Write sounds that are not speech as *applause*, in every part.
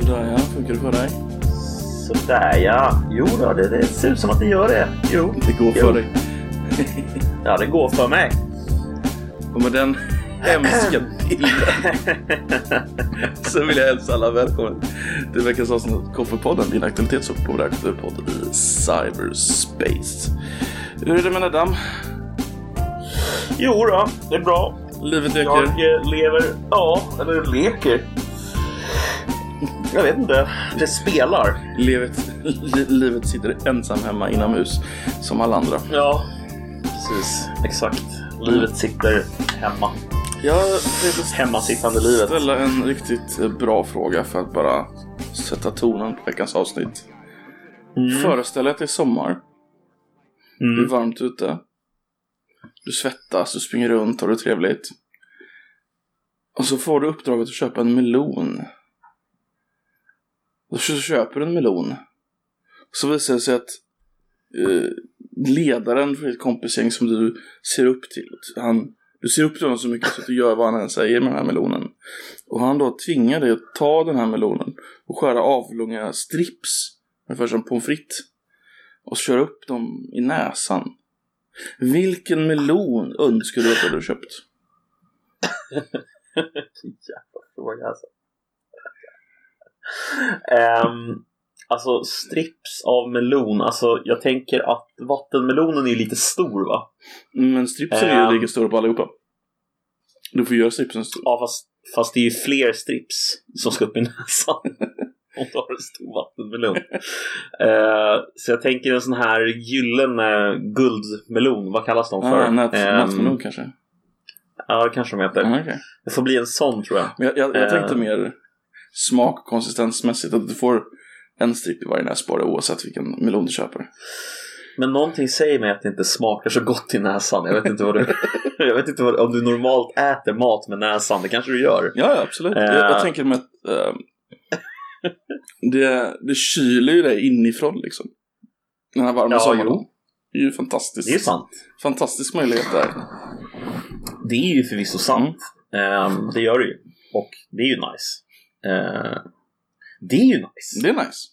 Sådär ja, funkar det för dig? Sådär ja. Jo då, det, det ser ut som att det gör det. Jo. Det går Jo. för dig. *laughs* Ja, det går för mig. Och med den hemska bilden *laughs* så vill jag hälsa alla välkomna till veckans avsnitt av Koffepodden, din aktualitets och populärkulturpodd i cyberspace. Hur är det med Nedam? Jo då, det är bra. Livet leker? Jag eh, lever, ja, eller leker. Jag vet inte. Det spelar. Livet, li, livet sitter ensam hemma inomhus som alla andra. Ja, precis. Exakt. Livet sitter hemma. Jag tänkte Hemmasittande livet. ställa en riktigt eh, bra fråga för att bara sätta tonen på veckans avsnitt. Föreställ dig att det är sommar. Det är Mm. varmt ute. Du svettas, du springer runt, har det trevligt. Och så får du uppdraget att köpa en melon. Och så köper du en melon. Så visar det sig att eh, ledaren för ditt kompisgäng som du ser upp till, han, du ser upp till honom så mycket så att du gör vad han än säger med den här melonen. Och han då tvingar dig att ta den här melonen och skära avlånga strips, ungefär som pommes frites och köra upp dem i näsan. Vilken melon önskar du att du hade köpt? *laughs* Jävla fråga alltså. Ehm, alltså strips av melon. Alltså jag tänker att vattenmelonen är lite stor va? Men stripsen är ju Ehm. lika stora på allihopa. Du får göra stripsen stor. Ja fast, fast det är ju fler strips som ska upp i näsan. *laughs* Om du har en stor vattenmelon. *laughs* Ehm, så jag tänker en sån här gyllene guldmelon. Vad kallas de för? Ah, nät, Ehm, nätmelon kanske? Ja det kanske de heter. Ah, okej. Det får bli en sån tror jag. Men jag, jag, jag Eh. tänkte mer smak och konsistensmässigt. Att du får en strip i varje näsborre oavsett vilken melon du köper. Men någonting säger mig att det inte smakar så gott i näsan. Jag vet inte, vad du, *laughs* jag vet inte vad, om du normalt äter mat med näsan. Det kanske du gör. Ja, ja absolut. Jag, Eh. jag tänker mig att eh, det, det kyler ju dig inifrån liksom. Den här varma Ja, sommaren. jo. Det är ju fantastiskt. Det är sant. Fantastisk möjlighet där. Det är ju förvisso sant. Ehm, det gör det ju. Och det är ju nice. Ehm, det är ju nice. Det är nice.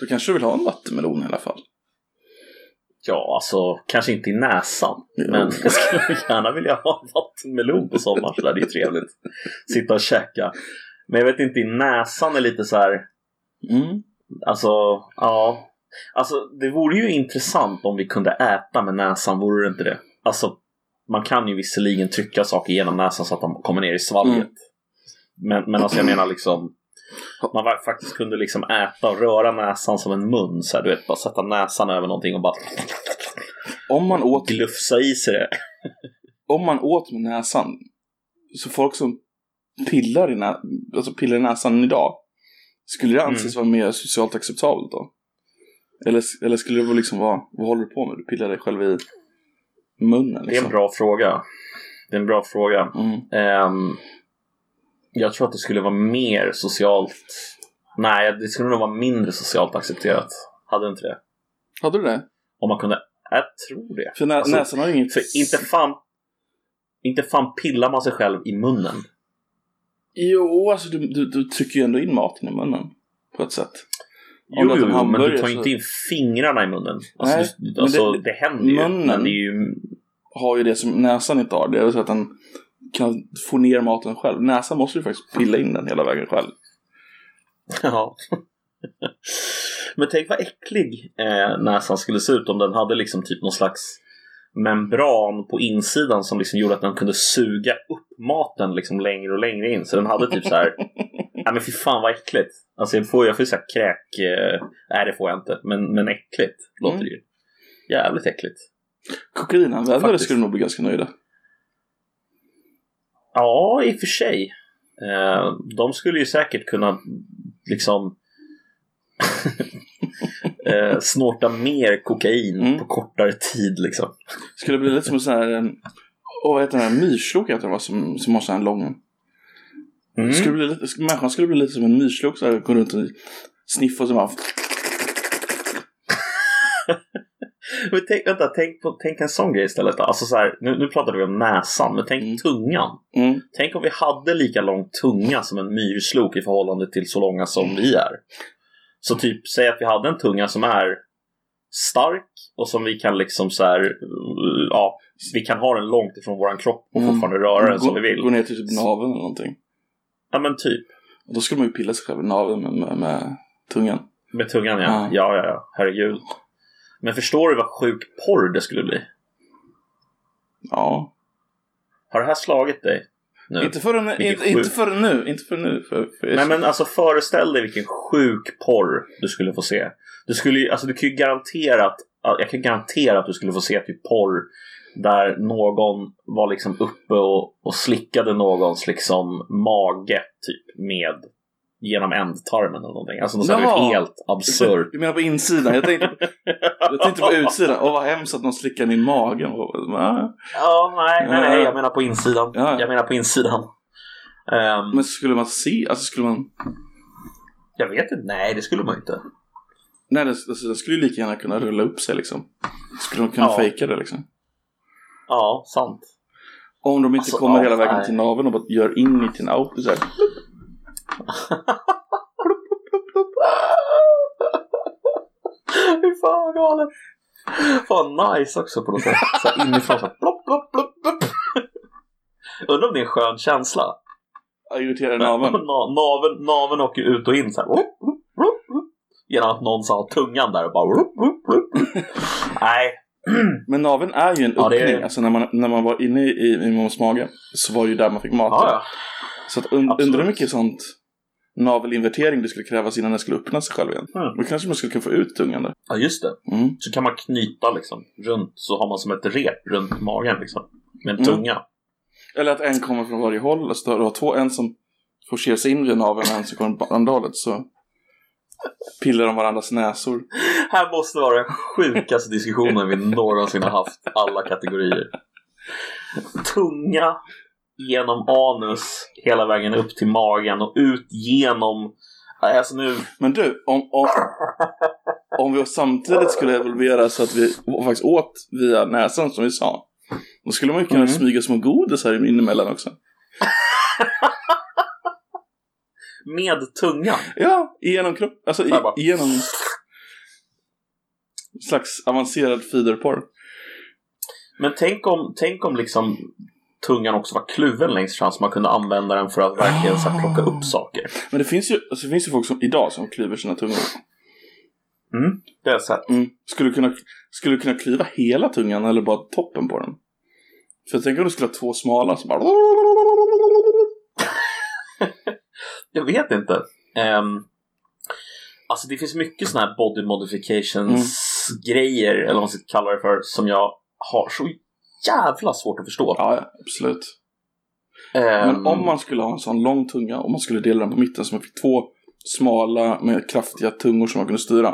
Då kanske du vill ha en vattenmelon i alla fall. Ja, alltså kanske inte i näsan. Jo. Men *laughs* jag skulle gärna vilja ha en vattenmelon på sommaren. Det är ju trevligt. Sitta och käka. Men jag vet inte, i näsan är lite så här. Mm. Alltså, ja. Alltså, det vore ju intressant om vi kunde äta med näsan, vore det inte det? Alltså, man kan ju visserligen trycka saker genom näsan så att de kommer ner i svalget. Mm. Men, men alltså jag menar liksom man faktiskt kunde liksom äta och röra näsan som en mun. Så här, du vet, bara sätta näsan över någonting och bara Om, man åt, glufsa i sig det. om man åt med näsan. Så folk som pillar i, nä, alltså pillar i näsan idag. Skulle det anses vara mer socialt acceptabelt då? Eller, eller skulle det liksom vara, vad håller du på med? Du pillar dig själv i munnen Det är en liksom. bra fråga. Det är en bra fråga. Mm. Ehm, jag tror att det skulle vara mer socialt... Nej, det skulle nog vara mindre socialt accepterat. Hade det inte det? Hade du det? Om man kunde... Jag tror det. För nä, Alltså, näsan har ju inget... För inte fan... Inte fan pillar man sig själv i munnen. Jo, alltså du, du, du trycker ju ändå in maten i munnen. På ett sätt. Om Jo, jo, en men du tar ju så- inte in fingrarna i munnen. Alltså, Nej, du, alltså det- det, händer ju. munnen- det ju... har ju det som näsan inte har. Det är så att den kan få ner maten själv. Näsan måste ju faktiskt pilla in den hela vägen själv. Ja. Men tänk vad äcklig eh, näsan skulle se ut om den hade liksom typ någon slags membran på insidan som liksom gjorde att den kunde suga upp maten liksom längre och längre in. Så den hade typ så här. *laughs* Nej men fy fan vad äckligt. Alltså jag får, jag får så här kräk... Eh, nej det får jag inte. Men, men äckligt låter Mm. det ju. Jävligt äckligt. Kokainanvändare skulle nog bli ganska nöjda. Ja, i och för sig. Eh, de skulle ju säkert kunna liksom *laughs* eh, snorta mer kokain Mm. på kortare tid liksom. Skulle det bli lite som en sån här... en- Åh, vad heter den här? Myrslok heter va? Som, som har sån här lång... Mm. Skulle bli lite, människan skulle bli lite som en myrslok så här, gå runt och sniffa och så bara... Men tänk, vänta, tänk, på, tänk en sån grej istället. Då. Alltså så här, nu, nu pratade vi om näsan, men tänk Mm. tungan. Mm. Tänk om vi hade lika lång tunga som en myrslok i förhållande till så långa som vi är. Så typ, säg att vi hade en tunga som är stark och som vi kan liksom så här, uh, ja, vi kan ha den långt ifrån våran kropp och Mm. fortfarande röra den som vi Gå, vill. gå ner till typ naveln eller någonting. Ja men typ. Och då skulle man ju pilla sig själv i naveln med, med, med tungan. Med tungan ja. Ja. Ja, ja, ja. Herregud. Men förstår du vad sjuk porr det skulle bli? Ja. Har det här slagit dig? Nu? Inte förrän, inte, sjuk- inte förrän nu. Inte förrän nu. För, för Nej men alltså föreställ dig vilken sjuk porr du skulle få se. Du skulle alltså du kan ju garanterat, jag kan garantera att du skulle få se typ porr där någon var liksom uppe och, och slickade någons liksom mage typ med genom ändtarmen eller någonting. Alltså något sånt helt absurt. Du menar på insidan? Jag tänkte, jag tänkte på utsidan. Åh vad hemskt att någon slickar min mage. Va? Ja, nej, nej, nej, jag menar på insidan. Ja, ja. Jag menar på insidan. Ehm, Men skulle man se, alltså skulle man... jag vet inte, nej det skulle man inte. Nej, det, alltså, det skulle ju lika gärna kunna rulla upp sig liksom. Skulle de kunna Ja. fejka det liksom? Ja, sant. Om de inte Alltså, kommer ja, hela vägen nej. till naveln och bara gör in i så här. Fy fan vad galet. Fan nice också på något sätt. Så här inifrån så här plopp, plopp, plopp, plopp. Undrar om det är en skön känsla. Ja, Irriterar naveln. *laughs* Na- naveln, naveln åker ut och in så här. Genom att någon sa tungan där och bara. Nej. Men naveln är ju en Ja, det är- öppning. Alltså när man, när man var inne i, i mammas mage så var det ju där man fick mat. Ja, ja. Så att und, undrar hur mycket sånt navelinvertering det skulle krävas innan den skulle öppna sig själv igen. Mm. Då kanske man skulle kunna få ut tungan där. ja, just det. Mm. Så kan man knyta liksom runt så har man som ett rep runt magen liksom. Med en Mm. tunga. Eller att en kommer från varje håll. Alltså du har två, en som forcerar sig in via naveln och en som kommer på andra hållet. Så pillar de varandras näsor. Här måste vara den sjukaste diskussionen vi någonsin har haft. Alla kategorier. Tunga genom anus hela vägen upp till magen och ut genom... Alltså nu... Men du, om, om, om vi samtidigt skulle evolvera så att vi faktiskt åt via näsan som vi sa. Då skulle man ju kunna Mm. smyga små godis här inemellan också. Med tungan. Ja, genom kropp. Alltså i, genom slags avancerad feederporr. Men tänk om, tänk om liksom tungan också var kluven längst fram så man kunde använda den för att verkligen så här, plocka upp saker. Men det finns ju, alltså, det finns ju folk som idag som klyver sina tungor. Mm, det har jag sett. Mm. Skulle, du kunna, skulle du kunna klyva hela tungan eller bara toppen på den? För jag tänker om du skulle ha två smala så bara... *laughs* Jag vet inte. Um, alltså det finns mycket sådana här body modifications Mm. grejer, eller vad man ska kalla det för, som jag har så jävla svårt att förstå. Ja, absolut. Ehm, Men om man skulle ha en sån lång tunga, om man skulle dela den på mitten så man fick två smala med kraftiga tungor som man kunde styra.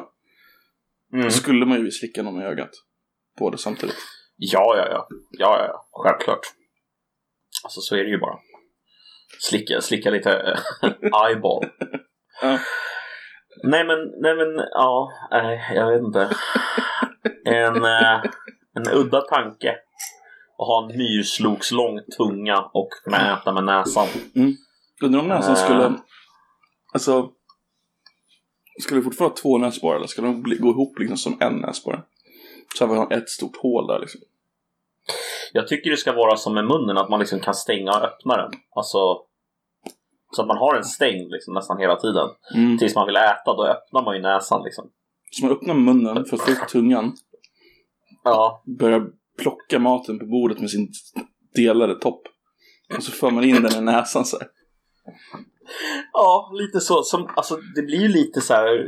mm, Då skulle man ju slicka någon i ögat. Båda samtidigt. ja, ja, ja, ja, ja, ja, självklart. Alltså så är det ju bara. Slicka, slicka lite eh, *laughs* eyeball. Ja. Nej men, nej men, ja, nej, jag vet inte. En, eh, en udda tanke. Att ha en myrslokslång tunga och kunna äta med näsan. Undrar om näsan Äh. skulle... Alltså... Skulle vi fortfarande ha två näsborrar eller ska de bli, gå ihop liksom som en näsborre? Så har vi har ett stort hål där liksom. Jag tycker det ska vara som med munnen, att man liksom kan stänga och öppna den. Alltså, så att man har den stängd liksom, nästan hela tiden. Mm. Tills man vill äta, då öppnar man ju näsan liksom. Så man öppnar munnen för att få upp tungan. Ja, Börjar plocka maten på bordet med sin delade topp. Och så för man in den i näsan så här. ja lite så. Som, alltså, det blir ju lite så här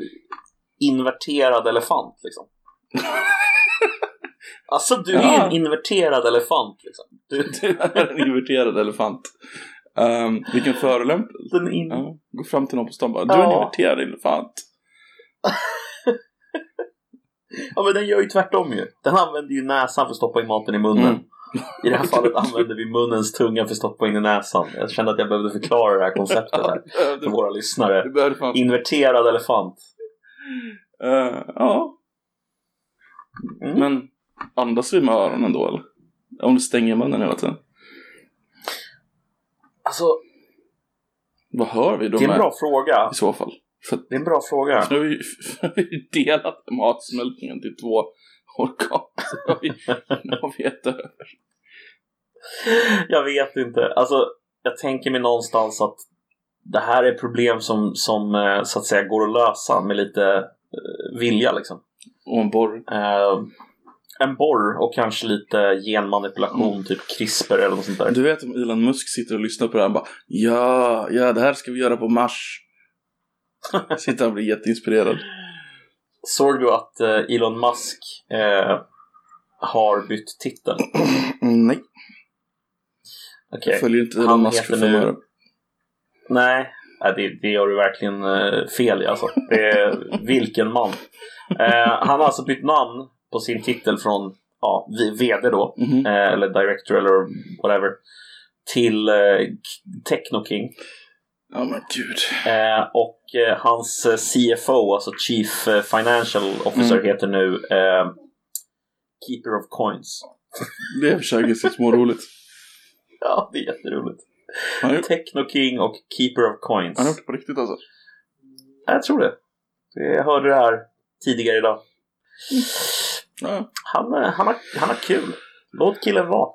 inverterad elefant liksom. *laughs* Alltså du är Ja. en inverterad elefant liksom. Du, *laughs* Du är en inverterad elefant. Um, vilken förolämpning. in... Ja, gå fram till någon på stan bara, du är en inverterad elefant. *laughs* Ja men den gör ju tvärtom ju. Den använder ju näsan för att stoppa in maten i munnen. Mm. I det här fallet använder vi munnens tunga för att stoppa in i näsan. Jag kände att jag behövde förklara det här konceptet här för våra lyssnare. Inverterad elefant. Eh, ja, Mm. men Andas vi med öronen då eller? Om du stänger munnen hela tiden. Alltså, Vad hör vi då det är en med bra fråga. i så fall? För Det är en bra fråga. nu har vi *laughs* vi delat matsmältningen till två organ. Så har vi, nu har vi ett över. Jag vet inte. Alltså, jag tänker mig någonstans att det här är problem som, som eh, så att säga går att lösa med lite eh, vilja liksom. Och en borr. Eh, en borr och kanske lite genmanipulation, Mm. typ CRISPR eller något sånt där. Du vet om Elon Musk sitter och lyssnar på det här och bara Ja, ja det här ska vi göra på Mars. *laughs* Sitter han och blir jätteinspirerad. Såg du att eh, Elon Musk eh, har bytt titel? *clears throat* Mm, nej, Okej. jag följer inte Han Elon Musk för fem nu-. Nej, det, det gör du verkligen eh, fel i alltså. Det är, vilken man. Eh, han har alltså bytt namn på sin titel från ja, VD då, Mhm. eh, eller Director eller whatever, till eh, K- Ja men gud. Eh, och eh, hans eh, CFO, alltså Chief Financial Officer, Mm. heter nu eh, Keeper of Coins. Det är för sig ganska småroligt. *laughs* Ja, det är jätteroligt. Har Techno King och Keeper of Coins. han har gjort det på riktigt alltså. Jag tror det. Jag hörde det här tidigare idag. Ja. Han, han, har, han har kul. Låt killen vara.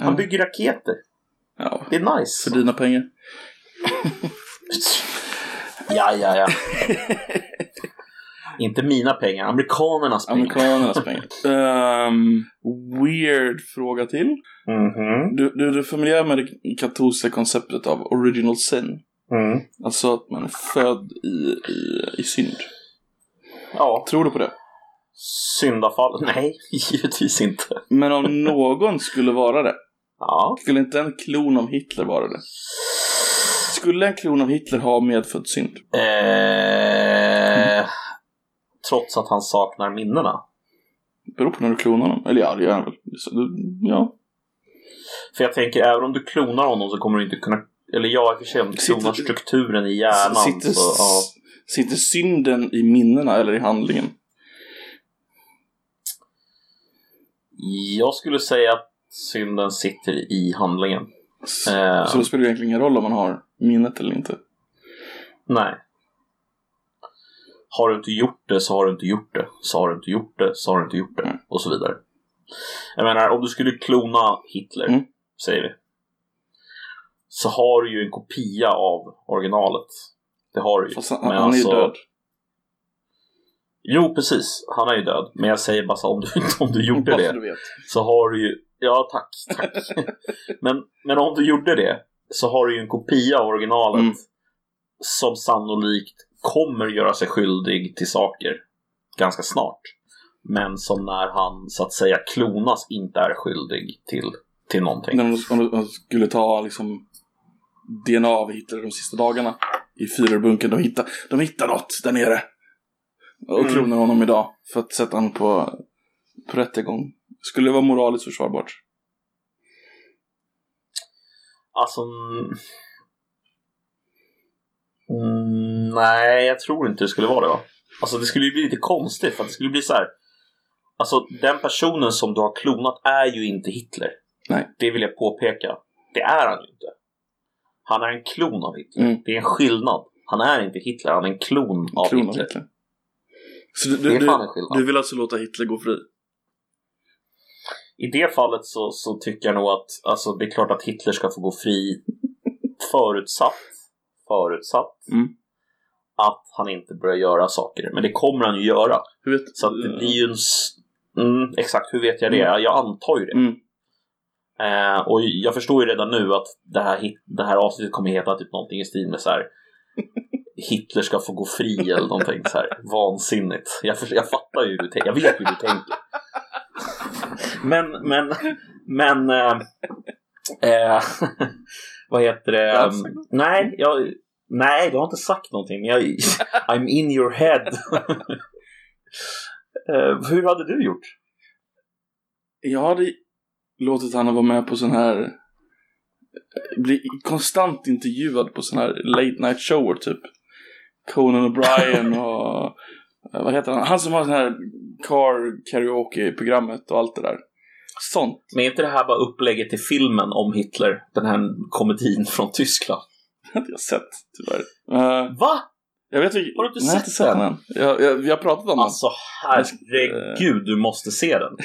Han bygger raketer. Ja. Det är nice. För dina pengar. *laughs* Ja, ja, ja. Inte mina pengar, amerikanernas pengar. Amerikanernas pengar. *laughs* Ehm, weird fråga till. Mhm. Du, du, du är familiär med det katolska konceptet av original sin? Mm. Alltså att man är född i, i, i synd. Ja, Tror du på det? syndafall. *laughs* Nej, givetvis inte. Men om någon skulle vara det, Ja. skulle inte en klon av Hitler vara det? Skulle en klon av Hitler ha medfödd synd? Eh, trots att han saknar minnena. Beror på när du klonar honom. Eller ja, det gör han väl. Ja. För jag tänker, även om du klonar honom så kommer du inte kunna... Eller ja, i och för sig om du Sitter- klonar strukturen i hjärnan Sitter, så... Ja. sitter synden i minnena eller i handlingen? Jag skulle säga att synden sitter i handlingen. Så, Eh. så då spelar det egentligen ingen roll om man har minnet eller inte. Nej. Har du inte gjort det så har du inte gjort det. Så har du inte gjort det så har du inte gjort det. Mm. Och så vidare. Jag menar, om du skulle klona Hitler, Mm. säger vi. Så har du ju en kopia av originalet. Det har du ju. Fast han, Men han är ju alltså- död. Jo, precis. Han är ju död. Men jag säger bara så om du, *laughs* om du gjorde det. du så har du ju... Ja, tack. tack. *laughs* men, men om du gjorde det så har du ju en kopia av originalet Mm. som sannolikt kommer göra sig skyldig till saker ganska snart. Men som när han så att säga klonas inte är skyldig till, till någonting. De, om de skulle ta liksom DNA av Hitler de sista dagarna i Führerbunken. De hittar, de hittar något där nere. Och Mm. klonar honom idag för att sätta honom på, på rättegång. Skulle det vara moraliskt försvarbart? Alltså... mm, Mm, nej, jag tror inte det skulle vara det va? Alltså det skulle ju bli lite konstigt för att det skulle bli så här. Alltså den personen som du har klonat är ju inte Hitler. Nej. Det vill jag påpeka. Det är han ju inte. Han är en klon av Hitler. Mm. Det är en skillnad. Han är inte Hitler, han är en klon av Klon av Hitler. Hitler. Så du, du, du, du vill alltså låta Hitler gå fri? I det fallet så, så tycker jag nog att alltså, det är klart att Hitler ska få gå fri förutsatt, förutsatt Mm. att han inte börjar göra saker. Men det kommer han ju göra. Hur vet Så det blir ju en... Mm, exakt, hur vet jag det? Mm. Jag antar ju det. Mm. Eh, och jag förstår ju redan nu att det här, det här avsnittet kommer heta typ någonting i stil med så här Hitler ska få gå fri eller någonting så här vansinnigt. Jag, för, jag fattar ju hur du tänker. Jag vet hur du tänker. Men, men, men... Eh, eh, *laughs* vad heter det? Jag nej, jag, nej, du har inte sagt någonting. Jag, *laughs* I'm in your head. *laughs* eh, hur hade du gjort? Jag hade låtit honom vara med på sån här bli konstant intervjuad på sån här late night shower typ Conan O'Brien och eh, vad heter han? Han som har sån här car karaoke-programmet och allt det där. Sånt. Men är inte det här bara upplägget till filmen om Hitler? Den här komedin från Tyskland? Det har jag sett, tyvärr. Uh, Va? jag vet Har du inte nej, sett den? än. Jag, jag, vi har pratat om Alltså herregud, du måste se den.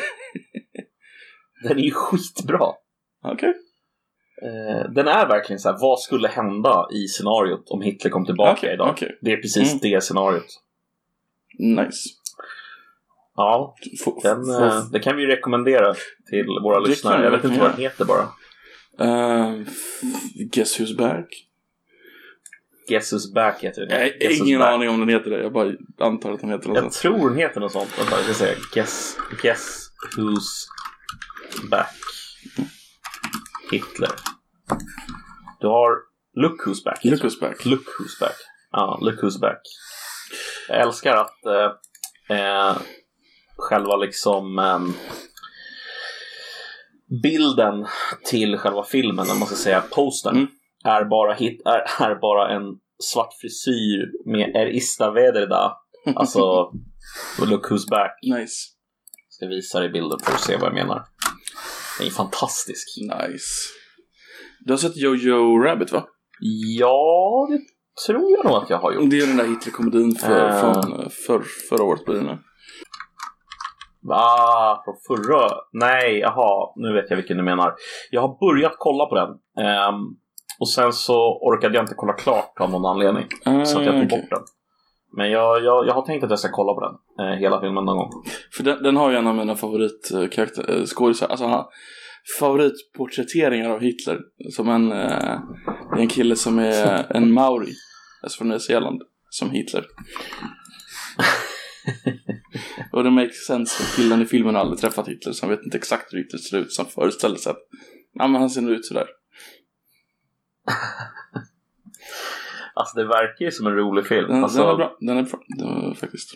*laughs* Den är ju skitbra. den. Okej. Eh, Den är verkligen så här, vad skulle hända i scenariot om Hitler kom tillbaka Okej, idag? okej. Det är precis Mm. det scenariot. Nice. Ja, den, eh, det kan vi rekommendera till våra Det lyssnare. Jag vet inte vad den heter bara. Uh, f- guess who's back? Guess who's back heter den. Jag har ingen aning om den heter det. Jag bara antar att den heter något Jag sånt. tror den heter något sånt. Vänta, jag ska säga. Guess, guess who's back. Hitler. Du har Look who's back. Look who's back. Look who's back. Ja, look who's back. Jag älskar att eh, eh, själva liksom eh, bilden till själva filmen, om man ska säga postern, Mm. är, bara hit, är, är bara en svart frisyr med Er ista väderda. Alltså, *laughs* look who's back. Nice. Jag ska visa dig bilden för att se vad jag menar. Den är fantastisk. Nice. Du har sett Jojo Rabbit va? Ja, det tror jag nog att jag har gjort. Det är den där Hitler-komedin för, Eh. från för, förra året blir det nu. Ah, från förra? Nej, jaha, nu vet jag vilken du menar. Jag har börjat kolla på den. ehm, och sen så orkade jag inte kolla klart av någon anledning. Så att jag tog okej. bort den. Men jag, jag, jag har tänkt att jag ska kolla på den. Eh, hela filmen någon gång. För den, den har ju en av mina favoritskådisar, alltså han, favoritporträtteringar av Hitler. Som en, eh, en kille som är en maori, alltså från Nya Zeeland, som Hitler. *laughs* *laughs* Och det makes sense för killen i filmen har aldrig träffat Hitler så han vet inte exakt hur Hitler ser ut som föreställer sig att ja, men han ser ut sådär. *laughs* Alltså det verkar ju som en rolig film. Den, alltså, den är bra, den är bra, den är faktiskt.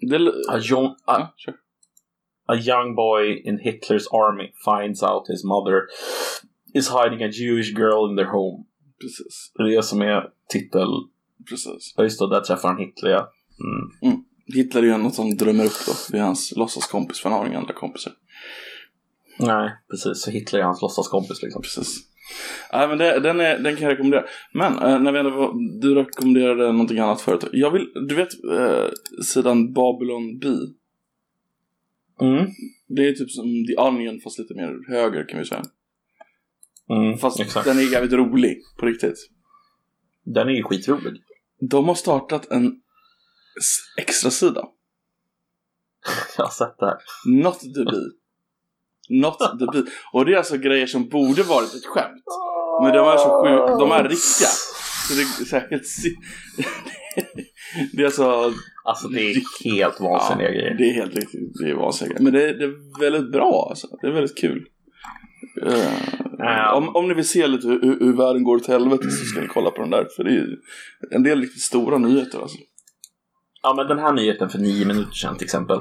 Det, A, young, a, ja, kör. a young boy in Hitler's army finds out his mother is hiding a Jewish girl in their home. Precis, Det är det som är titel. precis. Ja, just det, där träffar han Hitler ja. Mm. Hitler är ju något som drömmer upp då. Det är hans låtsaskompis för han har inga andra kompisar. Nej, precis. Så Hitler är hans låtsaskompis liksom. Precis. Nej men det, den, är, den kan jag rekommendera. Men eh, när vi ändå du rekommenderade någonting annat förut. Jag vill, du vet eh, sidan Babylon B. Mm. Det är typ som The Onion fast lite mer höger kan vi säga. Mm, Fast exakt. den är jävligt rolig på riktigt. Den är ju skitrolig. De har startat en extra sida. *laughs* Jag har sett det här. Not the Bee. Not *laughs* the Bee. Och det är alltså grejer som borde varit ett skämt. Men de är så sjuka, de är riktiga. Så det är särskilt... *laughs* det är alltså... Alltså det är helt vansinniga grejer. Det är helt riktigt, det är vansinnigt. Men det är, det är väldigt bra alltså. Det är väldigt kul. Um. om, om ni vill se lite hur, hur världen går åt helvete så ska ni kolla på den där. För det är en del riktigt stora nyheter alltså. Ja, men den här nyheten för nio minuter sedan till exempel.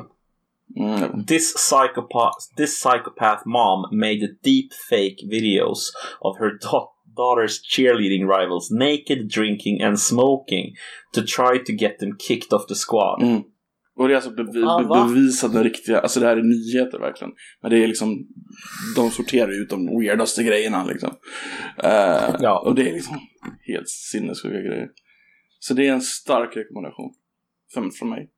Mm. This psychopath, this psychopath mom made deep fake videos of her da- daughter's cheerleading rivals naked, drinking and smoking to try to get them kicked off the squad. Mm. Och det är alltså bevi- Ah, bevisat den riktiga, alltså det här är nyheter verkligen. Men det är liksom, de sorterar ut de weirdaste grejerna liksom. Eh, Ja. Och det är liksom helt sinnessjuka grejer. Så det är en stark rekommendation. Från, från mig.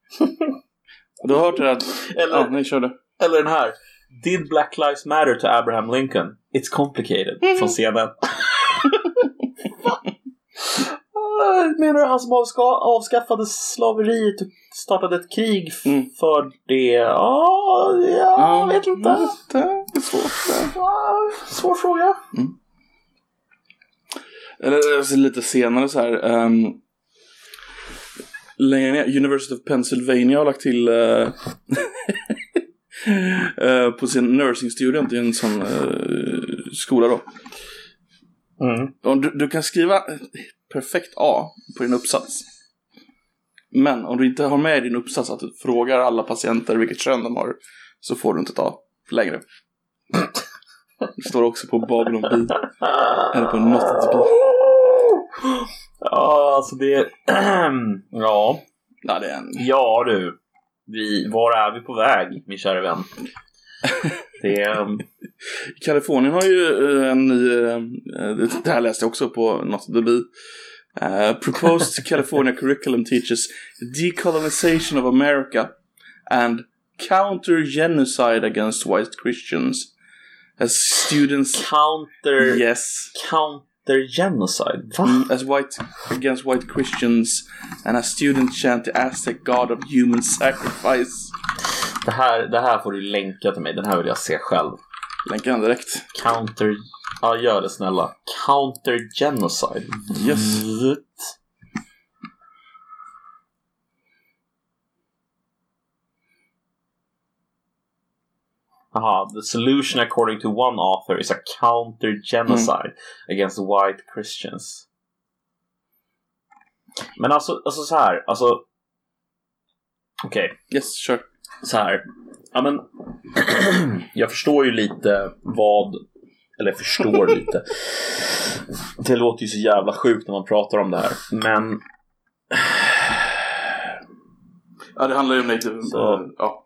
Du har hört det att, Eller, ja, nej kör det. eller den här. Did Black Lives Matter to Abraham Lincoln? It's complicated. Från CNN. Ah, Menar du han som avska- avskaffade slaveriet och startade ett krig Mm. för det? Ja, ja, jag vet inte. Mm, Det är svårt. Ah, Svår fråga. Eller alltså, lite senare så här. Um, längre ner, University of Pennsylvania har lagt till uh, uh, *laughs* på sin nursing student i en sån uh, skola då. Mm. Du, du kan skriva perfekt A på din uppsats. Men om du inte har med i din uppsats att du frågar alla patienter vilket kön de har så får du inte ta längre. Det står också på Babylon B. Eller på Not B. Ja, alltså det... *clears throat* ja. Ja, det är en... Ja du. vi, var är vi på väg, min kära vän? *laughs* Det är... um, Kalifornien har ju eh, en ny, eh, det här läste jag också på något the Bee. Uh, proposed California *laughs* curriculum teaches decolonization of America and counter genocide against white Christians. As students, counter... yes, Counter genocide? Va? Mm, as white against white Christians, and as students chant the Aztec god of human sacrifice. Det, här, det här får du länka till mig. Den här vill jag se själv. Länkar den direkt. Counter... Ja, gör det snälla. Counter genocide. Yes. What? Aha, the solution according to one author is a counter genocide against white Christians. Men alltså, alltså så här, alltså... Okej, Yes, kör. så här. Ja, men, *clears throat* jag förstår ju lite vad... Eller förstår *laughs* lite. Det låter ju så jävla sjukt när man pratar om det här. Men Ja, det handlar ju om native. Så- eh, ja.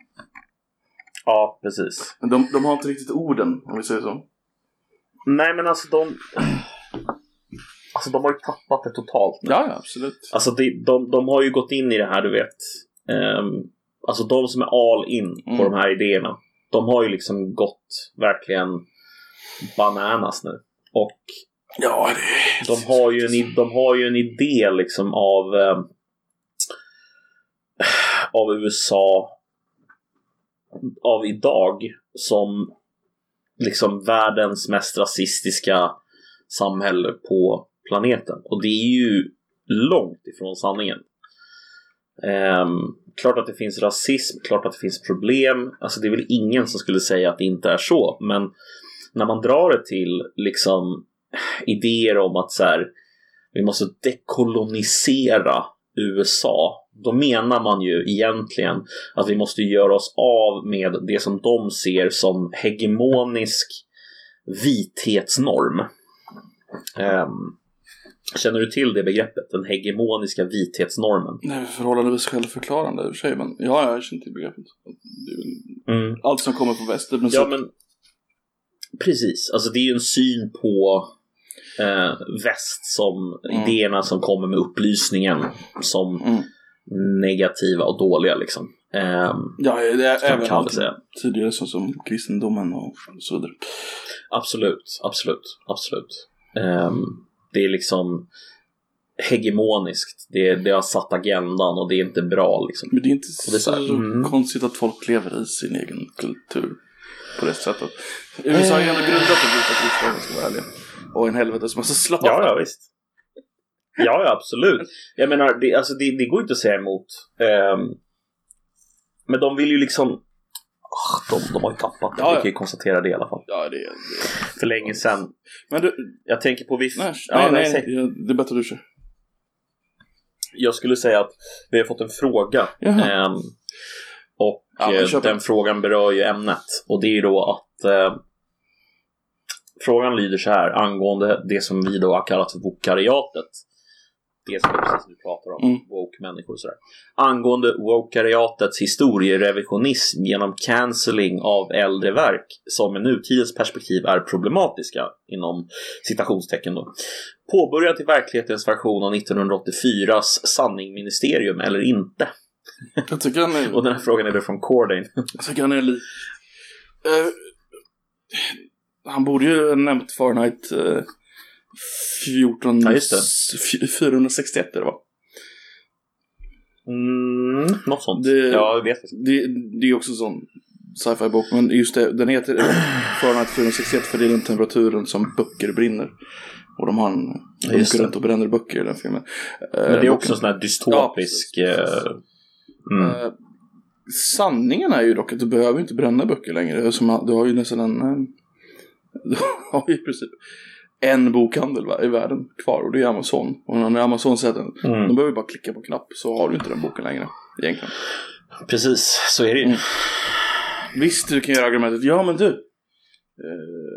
Ja, precis. Men de, de har inte riktigt orden, om vi säger så. Nej, men alltså de... Alltså de har ju tappat det totalt. Ja, ja, absolut. Alltså de, de, de har ju gått in i det här, du vet. Um, alltså de som är all in på Mm. de här idéerna. De har ju liksom gått verkligen bananas nu. Och Ja, det de har ju en, de har ju en idé liksom av, eh, av USA av idag som liksom världens mest rasistiska samhälle på planeten. Och det är ju långt ifrån sanningen. Um, klart att det finns rasism, klart att det finns problem. Alltså det är väl ingen som skulle säga att det inte är så. Men när man drar det till liksom idéer om att så här, vi måste dekolonisera USA. Då menar man ju egentligen att vi måste göra oss av med det som de ser som hegemonisk vithetsnorm. Ehm, känner du till det begreppet? Den hegemoniska vithetsnormen? Är förhållandevis självförklarande i och för sig, men ja, jag känner till begreppet. Mm. allt som kommer från väster. Men Ja, så, men precis. Alltså det är ju en syn på eh, väst som Mm. idéerna som kommer med upplysningen som Mm. Negativa och dåliga liksom. Ehm, ja, det är kan även man allt säga. tidigare så som kristendomen och så vidare. absolut, absolut, absolut. Ehm, det är liksom hegemoniskt. Det, det har satt agendan och det är inte bra liksom. Men det är inte det är så så, här, mm. konstigt att folk lever i sin egen kultur på det sättet. USA har ju ändå grundat en vita kristna om jag ska vara ärlig. Och en helvetes massa slavar. Ja, ja visst. Ja, ja absolut. Jag menar, det, alltså, det, det går inte att säga emot. Ehm, men de vill ju liksom... Ah, de, de har ju tappat det. Ja, Vi kan ju konstatera det i alla fall. Ja, det det. För länge sedan. Men du, Jag tänker på viss... nej, ja, nej, nej, det är bättre du kör. Jag skulle säga att vi har fått en fråga. Ehm, och Ja, eh, den frågan berör ju ämnet. Och det är ju då att eh, frågan lyder så här angående det som vi då har kallat för vokariatet. Det som vi precis nu pratar om, Mm. woke-människor och sådär. Angående wokariatets historierevisionism genom cancelling av äldre verk som i nutidens perspektiv är problematiska inom citationstecken då. Påbörjat i verklighetens version av 1984s sanningministerium eller inte? Jag tycker han är, *laughs* Och den här frågan är då från Cordain. jag tycker han är li... Eh, han borde ju nämnt Fahrenheit eh, 14... Ja, just det. f- 461 är det va? Mm, något sånt. Det- Ja, jag vet. Det, det är också en sån sci-fi bok, men just det, den heter Fahrenheit 461 för det är den temperaturen som böcker brinner. Och de har en, de det. runt och bränner böcker i den filmen. Men det är också en sån här dystopisk... eh, mm. Eh, sanningen är ju dock att du behöver inte bränna böcker längre. Som, du har ju nästan en... eh, *laughs* Du har ju i princip en bokhandel i världen kvar och det är Amazon. Och när Amazon säger att den- Mm. de behöver bara klicka på knapp så har du inte den boken längre. Egentligen. Precis, så är det ju. Mm. Visst, du kan göra argumentet, ja men du.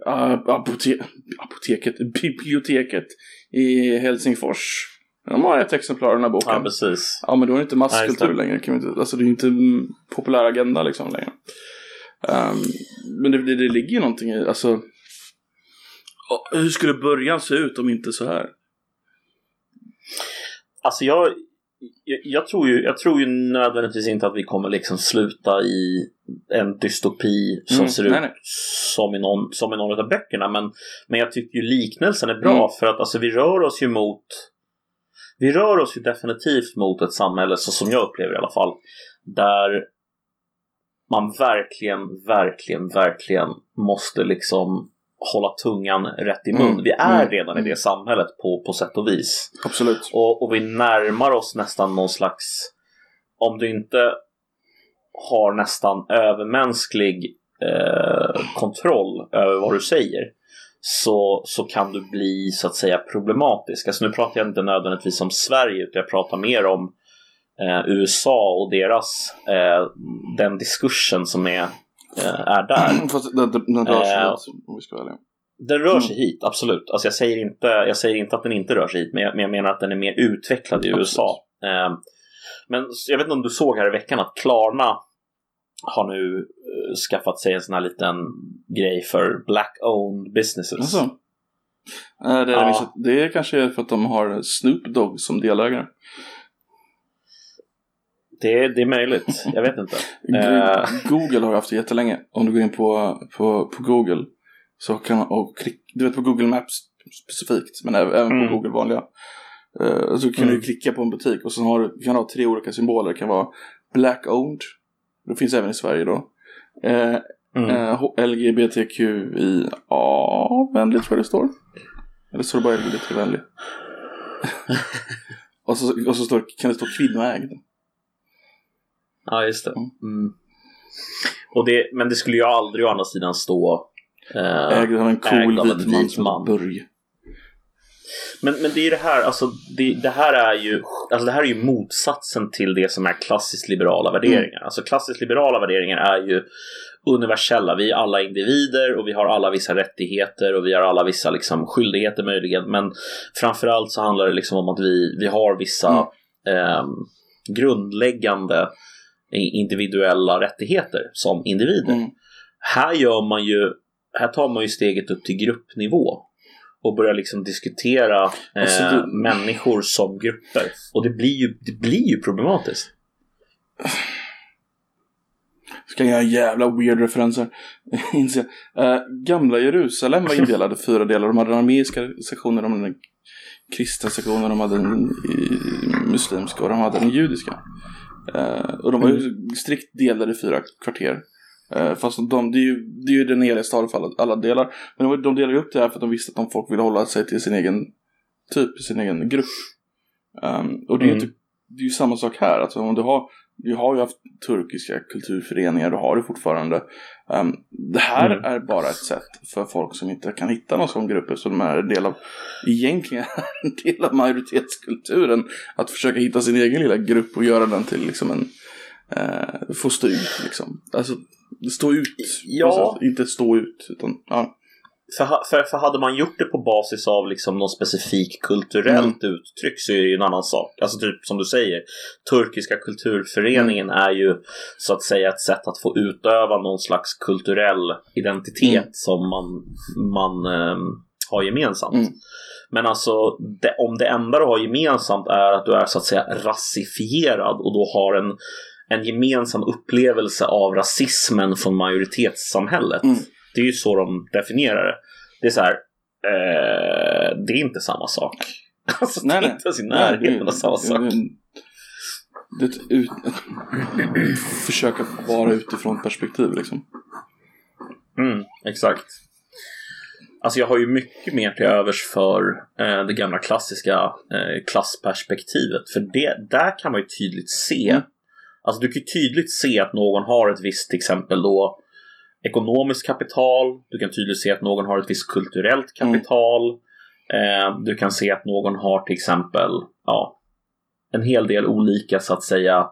Uh, apote apoteket, *laughs* biblioteket i Helsingfors De har ett exemplar av den här boken. Ja, precis. Ja, men då är det inte masskultur längre. Kan vi inte, alltså det är ju inte populär agenda liksom längre. Ehm, men det, det, det ligger ju någonting i, alltså. Hur skulle början se ut om inte så här? Alltså jag, jag, jag, tror ju, jag tror ju nödvändigtvis inte att vi kommer liksom sluta i en dystopi som Mm, ser ut nej, nej. Som, i någon, som i någon av böckerna. Men, men jag tycker ju liknelsen är bra Mm. för att alltså, vi rör oss ju mot vi rör oss ju definitivt mot ett samhälle, så som jag upplever i alla fall, där man verkligen, verkligen, verkligen måste liksom hålla tungan rätt i mun. Mm, Vi är mm, redan i mm. det samhället på, på sätt och vis. Absolut. Och, och vi närmar oss nästan någon slags, om du inte har nästan övermänsklig eh, kontroll över vad du säger så, så kan du bli så att säga problematisk. Alltså nu pratar jag inte nödvändigtvis om Sverige utan jag pratar mer om eh, USA och deras eh, den diskursen som är, är där. Fast den, den, rör sig Eh, lite, om vi ska vara ärliga. Den rör sig hit, absolut. Alltså jag, säger inte, jag säger inte att den inte rör sig hit, men jag, men jag menar att den är mer utvecklad i Absolut. USA. Eh, men jag vet inte om du såg här i veckan att Klarna har nu eh, skaffat sig en sån här liten grej för black-owned businesses. Alltså. Eh, Det, är Ja. det är kanske för att de har Snoop Dogg som delägare. Det, det är möjligt, jag vet inte. Eh, Google har haft det jättelänge. Om du går in på, på, på Google så kan man, och klick, du vet på Google Maps specifikt, men även, på Mm. Google vanliga. Eh, så kan Mm. du klicka på en butik och så har du, kan du ha tre olika symboler. Det kan vara Black Owned, det finns även i Sverige då. Eh, mm. eh, H- LGBTQIA-vänligt tror jag det står. Eller står det bara LGBT-vänlig? *laughs* och, så, och så står, kan det stå kvinnoägd. Ja, just det. Mm. Och det. Men det skulle ju aldrig å andra sidan stå eh, Ägd av en cool av en vit man vit man. Men, men det är ju det här, alltså det, det här är ju alltså det här är ju motsatsen till det som är klassiskt liberala värderingar. Alltså klassiskt liberala värderingar är ju universella. Vi är alla individer och vi har alla vissa rättigheter och vi har alla vissa liksom, skyldigheter möjligen. Men framförallt så handlar det liksom om att vi, vi har vissa ehm, grundläggande individuella rättigheter som individer. Mm. Här gör man ju, här tar man ju steget upp till gruppnivå och börjar liksom diskutera eh, Alltså, det- människor som grupper. Och det blir ju, det blir ju problematiskt. Ska jag göra jävla weird referenser. *laughs* Eh, gamla Jerusalem var indelade i *laughs* fyra delar. De hade den armeiska sektionen, de hade den kristna sektionen, de hade den muslimska och de hade den judiska. Eh, och de var ju strikt delade i fyra kvarter. Eh, fast de, det, är ju, det är ju den heliga staden för alla, alla delar. Men de, de delade ju upp det här för att de visste att om folk ville hålla sig till sin egen typ, sin egen grupp. Um, och det är ju Mm. inte, det är ju samma sak här. Alltså om du har, du har ju haft turkiska kulturföreningar, du har det fortfarande. Um, det här Mm. är bara ett sätt för folk som inte kan hitta någon sån grupp som är en del av, egentligen *laughs* en del av majoritetskulturen. Att försöka hitta sin egen lilla grupp och göra den till liksom en, eh, få stå ut liksom. Alltså stå ut. Ja. Inte stå ut, utan ja. För, för, för hade man gjort det på basis av liksom någon specifik kulturellt Mm. uttryck så är det ju en annan sak. Alltså typ som du säger, Turkiska kulturföreningen Mm. är ju så att säga ett sätt att få utöva någon slags kulturell identitet Mm. som man, man ehm, har gemensamt. Mm. Men alltså det, om det enda du har gemensamt är att du är så att säga rasifierad och då har en, en gemensam upplevelse av rasismen från majoritetssamhället. Det är ju så de definierar det. Det är så här, eh, det är inte samma sak. *laughs* Alltså, Nej, det är inte ens i närheten av samma sak. Det är ett ut, försöka vara utifrån perspektiv liksom. Mm, exakt. Alltså jag har ju mycket mer till övers för eh, det gamla klassiska eh, klassperspektivet. För det, där kan man ju tydligt se. Mm. Alltså du kan ju tydligt se att någon har ett visst till exempel då ekonomiskt kapital. Du kan tydligt se att någon har ett visst kulturellt Mm. kapital. Eh, du kan se att någon har till exempel ja, en hel del olika så att säga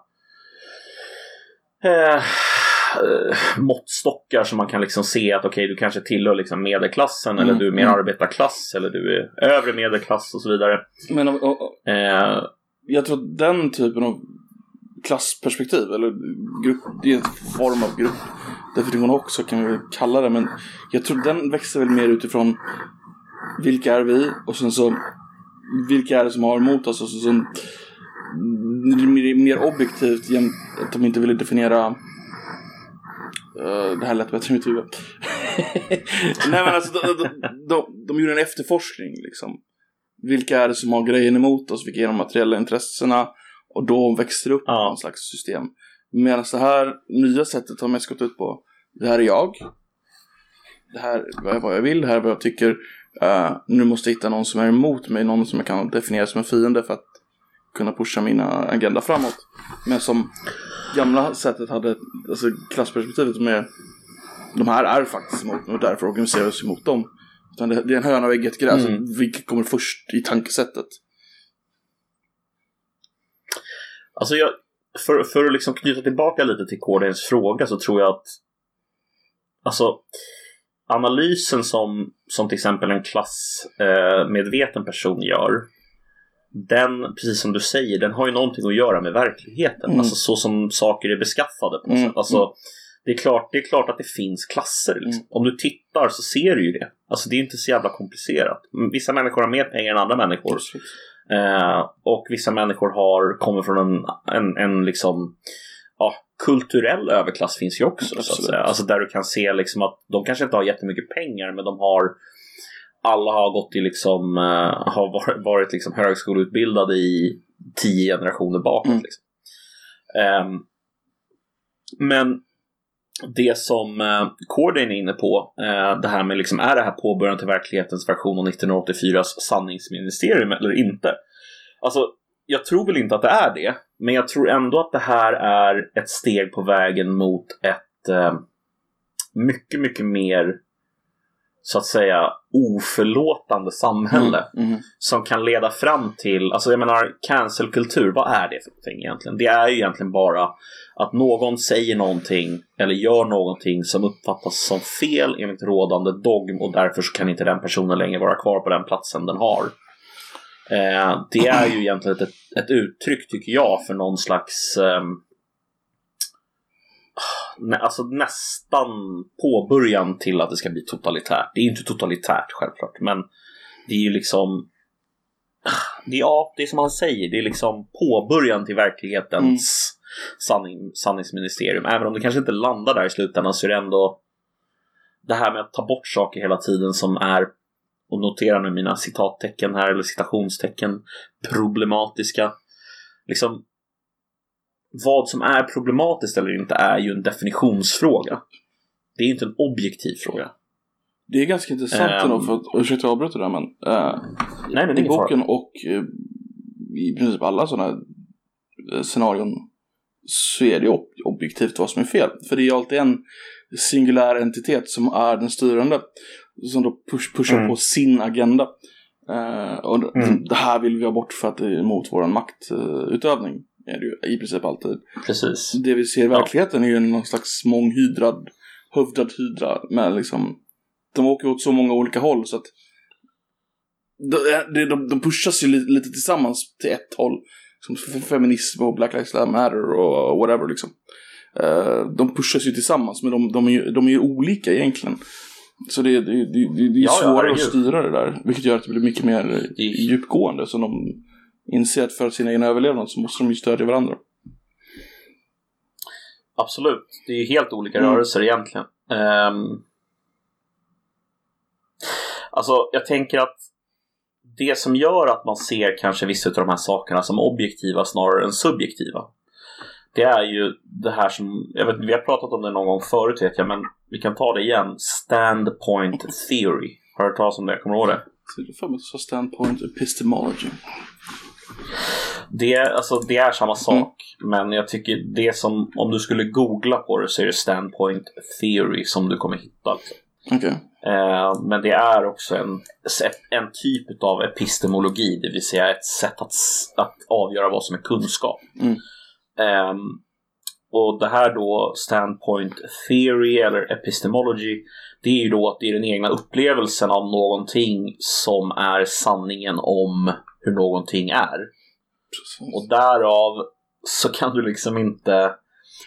eh, eh, måttstockar som man kan liksom se att okej, okay, du kanske tillhör liksom medelklassen Mm, eller du är mer mm. arbetarklass eller du är övre medelklass och så vidare. Men och, och, Eh, jag tror att den typen av klassperspektiv, eller grupp, det är en form av gruppdefinition också kan vi väl kalla det, men jag tror den växer väl mer utifrån vilka är vi och sen så vilka är det som har emot oss och så, så mer, mer objektivt jäm- att de inte ville definiera eh, det här lät bättre i mitt huvud. *laughs* Nej men alltså de, de, de, de gjorde en efterforskning liksom. Vilka är det som har grejen emot oss? Vilka är de materiella intressena? Och då växer det upp Ja. någon slags system. Medan det här nya sättet har mest gått ut på det här är jag. Det här är vad jag vill, det här är vad jag tycker. Eh, nu måste jag hitta någon som är emot mig, någon som jag kan definiera som en fiende för att kunna pusha mina agenda framåt. Men som gamla sättet hade, alltså klassperspektivet som är de här är faktiskt emot mig och därför organiserar vi oss emot dem. Utan det, det är en höna och ägget grej, Mm. vilket kommer först i tankesättet. Alltså jag, för, för att liksom knyta tillbaka lite till Kordens fråga så tror jag att alltså analysen som, som till exempel en klassmedveten eh, person gör den, precis som du säger, den har ju någonting att göra med verkligheten. Mm. Alltså så som saker är beskaffade på något Mm, sätt. Alltså, det, är klart, det är klart att det finns klasser. Liksom. Mm. Om du tittar så ser du ju det. Alltså det är inte så jävla komplicerat. Vissa människor har mer pengar än andra människor. Absolut. Eh, och vissa människor har, kommer från en, en, en liksom, ja, kulturell överklass finns ju också. Så att säga. Alltså där du kan se liksom att de kanske inte har jättemycket pengar men de har alla har gått i liksom, eh, har varit, varit liksom högskoleutbildade i tio generationer bakåt. Mm. Liksom. Ehm, men det som eh, Corden är inne på, eh, det här med liksom, är det här påbörjan till verklighetens version av 1984s sanningsministerium eller inte? Alltså, jag tror väl inte att det är det, men jag tror ändå att det här är ett steg på vägen mot ett eh, mycket, mycket mer så att säga oförlåtande samhälle Mm, mm. som kan leda fram till, alltså jag menar cancelkultur, vad är det för någonting egentligen? Det är ju egentligen bara att någon säger någonting eller gör någonting som uppfattas som fel enligt rådande dogm och därför så kan inte den personen längre vara kvar på den platsen den har. Eh, det är ju egentligen ett, ett uttryck, tycker jag, för någon slags nä, alltså nästan påbörjan till att det ska bli totalitärt. Det är inte totalitärt självklart, men det är ju liksom det är, ja, det är som han säger, det är liksom påbörjan till verklighetens sanning, sanningsministerium. Även om det kanske inte landar där i slutändan så är det ändå det här med att ta bort saker hela tiden som är, och notera nu mina citattecken här, eller citationstecken, problematiska. Liksom, vad som är problematiskt eller inte är ju en definitionsfråga. Det är inte en objektiv fråga. Det är ganska intressant Ehm. ändå för att, ursäkta jag avbryter där men eh, Nej, men I ingen fara. boken och eh, i princip alla sådana eh, scenarion så är det ob- objektivt vad som är fel. För det är alltid en singulär entitet som är den styrande. Som då push, pushar Mm. på sin agenda. Eh, och det- Mm. det här vill vi ha bort för att det är emot vår maktutövning. Är det ju i princip alltid. Precis. Det vi ser i verkligheten är ju någon slags månghydrad, hövdad hydra med liksom de åker åt så många olika håll så att de, de, de, pushas ju lite, lite tillsammans till ett håll. Som feminism och Black Lives Matter och whatever liksom. Eh, de pushas ju tillsammans men de, de, är, ju, de är ju olika egentligen. Så det, det, det, det, är Ja, ja, svårare herregud. att styra det där. Vilket gör att det blir mycket mer djupgående. Så de inser att för sin egen överlevnad så måste de ju stödja varandra. Absolut. Det är ju helt olika Mm. rörelser egentligen. Um, alltså, jag tänker att det som gör att man ser kanske vissa av de här sakerna som objektiva snarare än subjektiva. Det är ju det här som, jag vet vi har pratat om det någon gång förut vet jag, men vi kan ta det igen. Standpoint theory. Har du hört talas om det? Kommer du ihåg det? Är för mig standpoint epistemology. Det, är- alltså, det är samma sak, men jag tycker det som, om du skulle googla på det så är det standpoint theory som du kommer hitta. Okej. Eh, men det är också en, en typ av epistemologi, det vill säga ett sätt att, att avgöra vad som är kunskap. Mm. Ehm, och det här då standpoint theory eller epistemology det är ju då att det är den egna upplevelsen av någonting som är sanningen om hur någonting är. Precis. Och därav så kan du liksom inte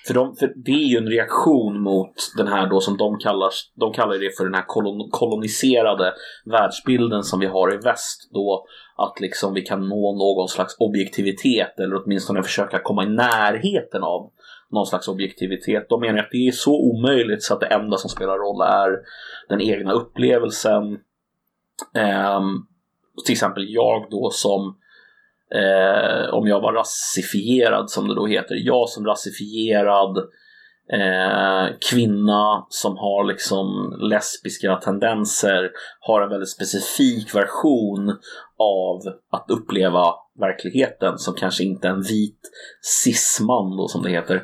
för, de, för det är ju en reaktion mot den här då som de kallar, de kallar det för den här kolon, koloniserade världsbilden som vi har i väst då att liksom vi kan nå någon slags objektivitet eller åtminstone försöka komma i närheten av någon slags objektivitet. De menar att det är så omöjligt så att det enda som spelar roll är den egna upplevelsen. Och till exempel jag då som eh, om jag var rasifierad som det då heter. Jag som rasifierad eh, kvinna som har liksom lesbiska tendenser har en väldigt specifik version av att uppleva verkligheten som kanske inte en vit cisman då som det heter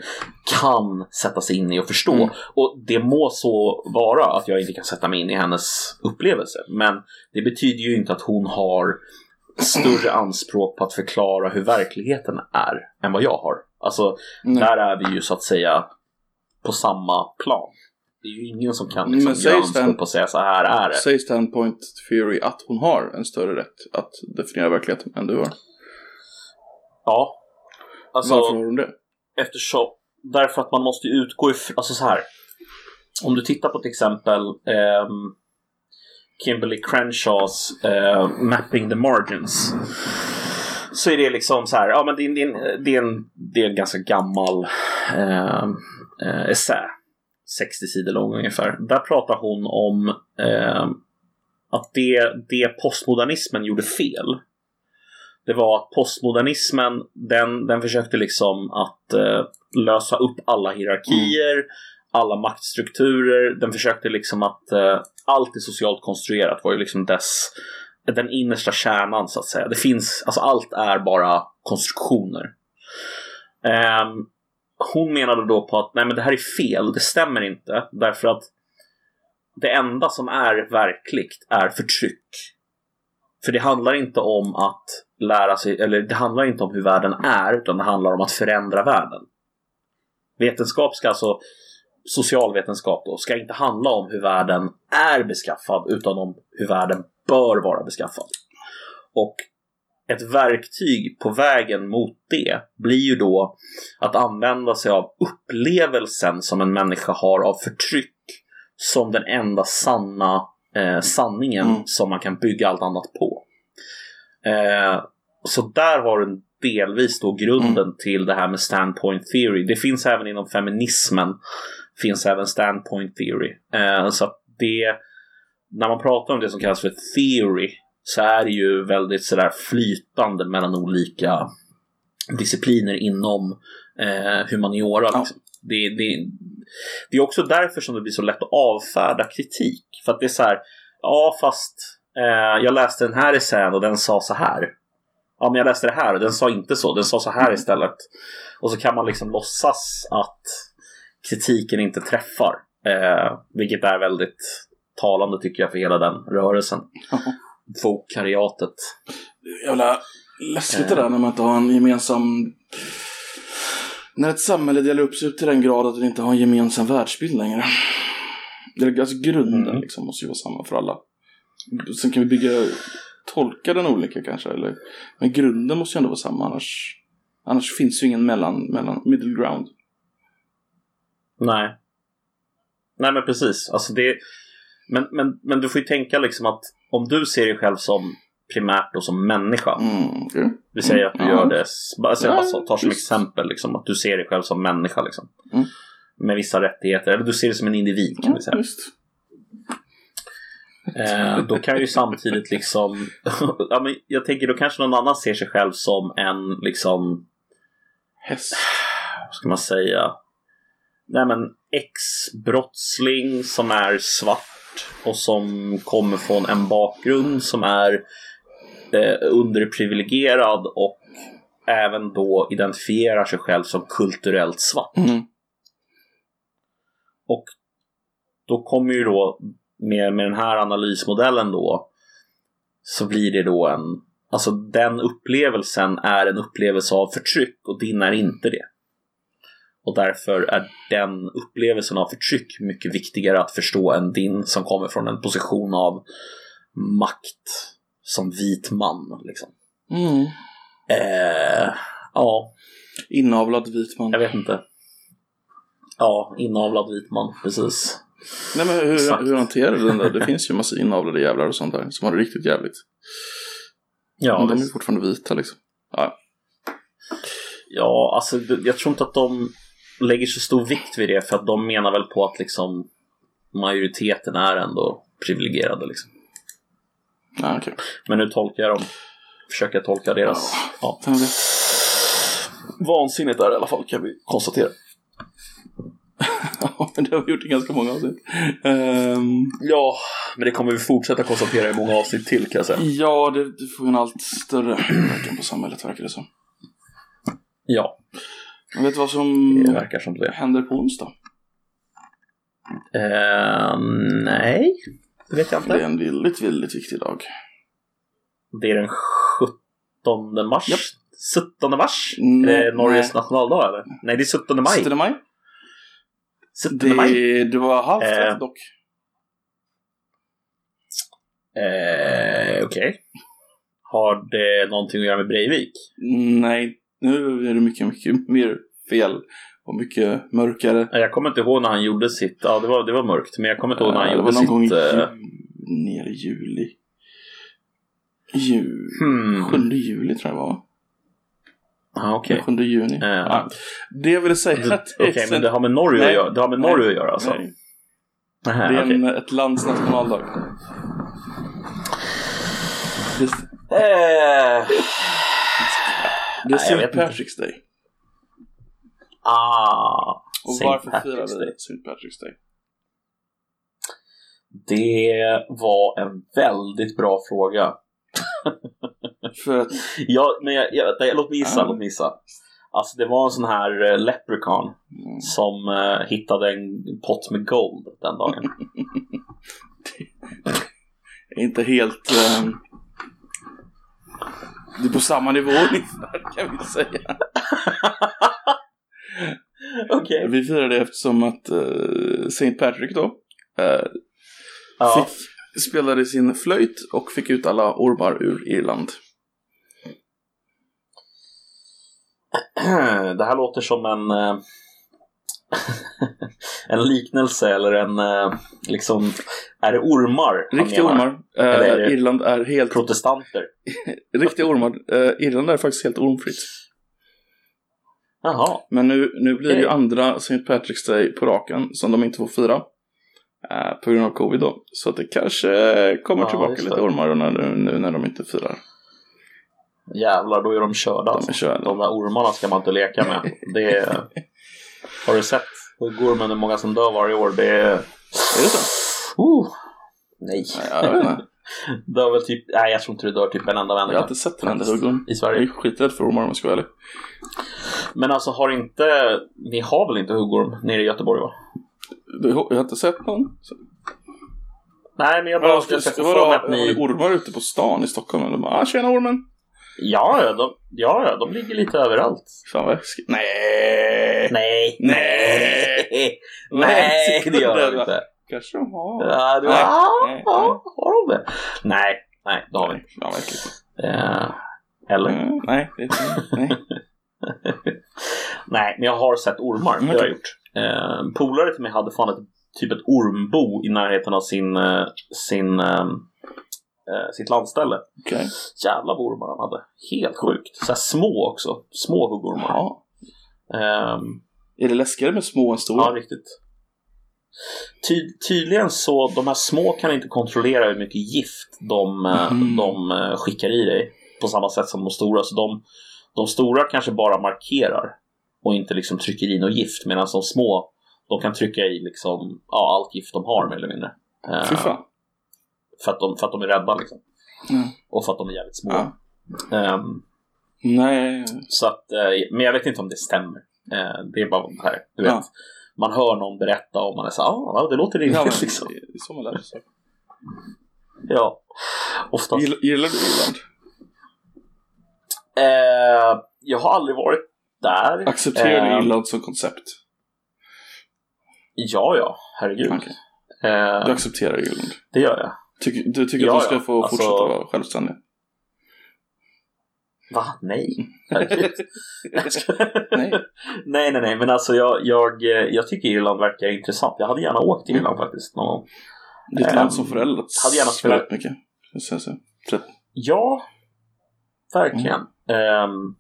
kan sätta sig in i och förstå. Mm. Och det må så vara att jag inte kan sätta mig in i hennes upplevelse men det betyder ju inte att hon har större anspråk på att förklara hur verkligheten är än vad jag har. Alltså, Nej. där är vi ju så att säga på samma plan. Det är ju ingen som kan liksom anspråk på att säga så här är det. Säg standpoint theory att hon har en större rätt att definiera verkligheten än du har. Ja. Alltså, Varför har hon det? eftersom, därför att man måste ju utgå ifrån, alltså så här. Om du tittar på till exempel ehm, Kimberly Crenshaws eh, Mapping the Margins. Så är det liksom så här, ja men det är, det är, en, det är, en, det är en ganska gammal eh, eh, essä. 60 sidor lång ungefär. Där pratar hon om eh, att det, det postmodernismen gjorde fel det var att postmodernismen den, den försökte liksom att eh, lösa upp alla hierarkier, alla maktstrukturer. Den försökte liksom att eh, allt är socialt konstruerat var ju liksom dess den innersta kärnan så att säga. Det finns, alltså allt är bara konstruktioner. Ehm, hon menade då på att nej men det här är fel, det stämmer inte därför att det enda som är verkligt är förtryck. För det handlar inte om att lära sig, eller det handlar inte om hur världen är, utan det handlar om att förändra världen. Vetenskap ska alltså, socialvetenskap då, ska inte handla om hur världen är beskaffad, utan om hur världen bör vara beskaffad. Och ett verktyg på vägen mot det blir ju då att använda sig av upplevelsen som en människa har av förtryck som den enda sanna eh, sanningen Mm. som man kan bygga allt annat på. Eh, så där har du delvis då grunden till det här med standpoint theory. Det finns även inom feminismen finns även standpoint theory. Eh, så att det, när man pratar om det som kallas för theory så är det ju väldigt sådär flytande mellan olika discipliner inom eh, humaniora. Ja. Liksom. Det, det, det är också därför som det blir så lätt att avfärda kritik. För att det är så här, ja fast eh, jag läste den här essän och den sa så här. Ja men jag läste det här och den sa inte så, den sa så här istället. Och så kan man liksom låtsas att kritiken inte träffar. Eh, vilket är väldigt talande tycker jag för hela den rörelsen. Vokariatet. Jävla läskigt det där när man inte har en gemensam... När ett samhälle delar upp sig till den grad att det inte har en gemensam världsbild längre. Eller, Alltså grunden Mm. liksom måste ju vara samma för alla. Sen kan vi bygga, tolka den olika kanske. Eller, men grunden måste ju ändå vara samma annars, annars finns ju ingen mellan, mellan middle ground. Nej. Nej men precis. Alltså det, men, men, men du får ju tänka liksom att om du ser dig själv som primärt då som människa. Mm, okej. Vi säger att du Ja. gör det, alltså jag bara tar som exempel liksom, att du ser dig själv som människa liksom. Mm. Med vissa rättigheter, eller du ser dig som en individ kan vi säga. Eh, då kan ju samtidigt liksom, *laughs* ja, men jag tänker då kanske någon annan ser sig själv som en liksom, Häst. vad ska man säga, nej men ex-brottsling som är svart och som kommer från en bakgrund som är eh, underprivilegierad och även då identifierar sig själv som kulturellt svart. Mm. Och då kommer ju då med, med den här analysmodellen då så blir det då en, alltså den upplevelsen är en upplevelse av förtryck och din är inte det. Och därför är den upplevelsen av förtryck mycket viktigare att förstå än din som kommer från en position av makt som vit man. Liksom. Mm. Eh, ja, Inavlad vit man. jag vet inte. Ja, inavlad vit man, precis. Nej men hur, Exakt. hur hanterar du den där? Det finns ju massa inavlade jävlar och sånt där som har det riktigt jävligt. Ja, Men de är visst. fortfarande vita liksom. Ja. Ja, alltså jag tror inte att de lägger så stor vikt vid det för att de menar väl på att liksom majoriteten är ändå privilegierade liksom. Ja, okej. Men nu tolkar jag dem, försöker tolka deras, ja. Vet? Vansinnigt där i alla fall kan vi konstatera. *laughs* Ja, men det har vi gjort i ganska många avsnitt. Ehm, Ja, men det kommer vi fortsätta konstatera i många avsnitt till kan jag säga. ja, det, det får en allt större verkan på samhället verkar det som. Ja, Jag vet vad som det verkar som det. händer på onsdag? Eh, nej, det vet jag Det är inte. en väldigt, väldigt viktig dag. Det är den 17 mars. Japp. 17 mars? Nej, är det Norges nej. nationaldag eller? Nej, det är 17 maj. 17 maj. 17 maj. Det, du har halvt Eh. rätt dock. Eh, Okej. Har det någonting att göra med Breivik? Nej, nu är det mycket, mycket mer fel. Och mycket mörkare. Jag kommer inte ihåg när han gjorde sitt, ja det var, det var mörkt, men jag kommer inte ihåg när han Eh, det gjorde var någon gång i sitt... eh, ner i juli. Ju, Hmm. 7 juli tror jag det var. va? Ja, okej. 7 juni. Eh. Ja. Det jag ville säga att det Okej, sen- men det har med Norge att göra, det har med Nej. Norge att göra alltså? Nej, det är en, ett lands nationaldag. Det, Eh, det är jag St. Patrick's Day. ah, Och St. varför Patrick's firar vi. St. Patrick's Day? Det var en väldigt bra fråga. *laughs* För att, Ja, men jag, jag, vänta, låt mig gissa, Ja. låt mig gissa. Alltså det var en sån här uh, leprechaun mm, som eh, hittade en pott med gold den dagen. *laughs* *laughs* inte helt... ehm, det är på samma nivå *laughs* ungefär kan vi säga. Okej. Vi firar det eftersom att uh, St. Patrick då eh, Ja. fick, spelade sin flöjt och fick ut alla ormar ur Irland. *clears throat* Det här låter som en eh, *laughs* en liknelse eller en eh, liksom är det ormar Riktiga ormar. Eh, Eller är det- Irland är helt... Protestanter? *laughs* Riktiga ormar. Eh, Irland är faktiskt helt ormfritt. Jaha. Men nu, nu blir det ju andra St. Patrick's Day på raken som de inte får fira. eh, på grund av covid då. Så att det kanske kommer Ja, tillbaka lite ormar när, nu när de inte firar. Jävlar, då är de körda. De är alltså. körda. De där ormarna ska man inte leka med. Det är... *laughs* Har du sett hur går med hur många som dör varje år? Det är... Är det så? Uh, nej. Ja, jag vet inte. Dör väl typ... Nej, jag tror inte det dör typ en enda Jag har inte sett en enda huggorm. i Jag Sverige. är skiträdd för ormar om jag ska vara ärlig. Men alltså har inte... Ni har väl inte huggorm nere i Göteborg va? Du, Jag har inte sett någon. Nej, men jag bara... Vadå, Jag ska, få för mig har att ni ni... ormar ute på stan i Stockholm? Eller bara, ah, tjena ormen. Ja, ja, de, ja, ja, de ligger lite överallt. Fan vad läskigt. Nej. Nej. *laughs* Nej. Nej, det gör de inte. Kanske de har. Ja, du, Nej, har de det? Nej, nej, det har vi inte. Ja, äckligt. Eh, eller? Mm, nej, det. Nej. *laughs* Nej, men jag har sett ormar. Det har jag gjort. En polare till mig hade fan ett, typ ett ormbo i närheten av sin, eh, sin, eh, sitt landställe. Okej. Jävla ormar han hade. Helt sjukt. Så små också. Små huggormar. Ja. Ehm, Är det läskigare med små än stora? Ja, riktigt. Ty tydligen så, de här små kan inte kontrollera hur mycket gift de, Mhm. de eh, skickar i dig. På samma sätt som de stora. Så de, de stora kanske bara markerar och inte liksom trycker i något gift. Medan de små, de kan trycka i liksom, ja, allt gift de har mer eller mindre. Fy fan. För, att de, för att de är rädda liksom. Mm. Och för att de är jävligt små. Ja. Ehm, Nej. Så att, eh, men jag vet inte om det stämmer. Eh, det är bara det här, du vet. Ja. Man hör någon berätta och man är så ah, ja, det låter rimligt Ja, men, liksom. så man lär sig. Ja, ofta. Gillar, gillar du Irland? Eh, jag har aldrig varit där. Accepterar du Eh, Irland som koncept? Ja, ja, herregud. Okej. Eh, Du accepterar Irland? det gör jag. Tycker, du tycker Ja, att de ska få Alltså- fortsätta vara självständiga? Va? Nej. *laughs* Herregud. Nej. nej, nej, nej, men alltså jag, jag, eh, jag tycker Irland verkar intressant. Jag hade gärna åkt till Irland faktiskt. någon gång. Ett Ehm, land som föräldrats hade gärna spelat- väldigt mycket. Så. Så- Ja, verkligen. Mm. Ehm,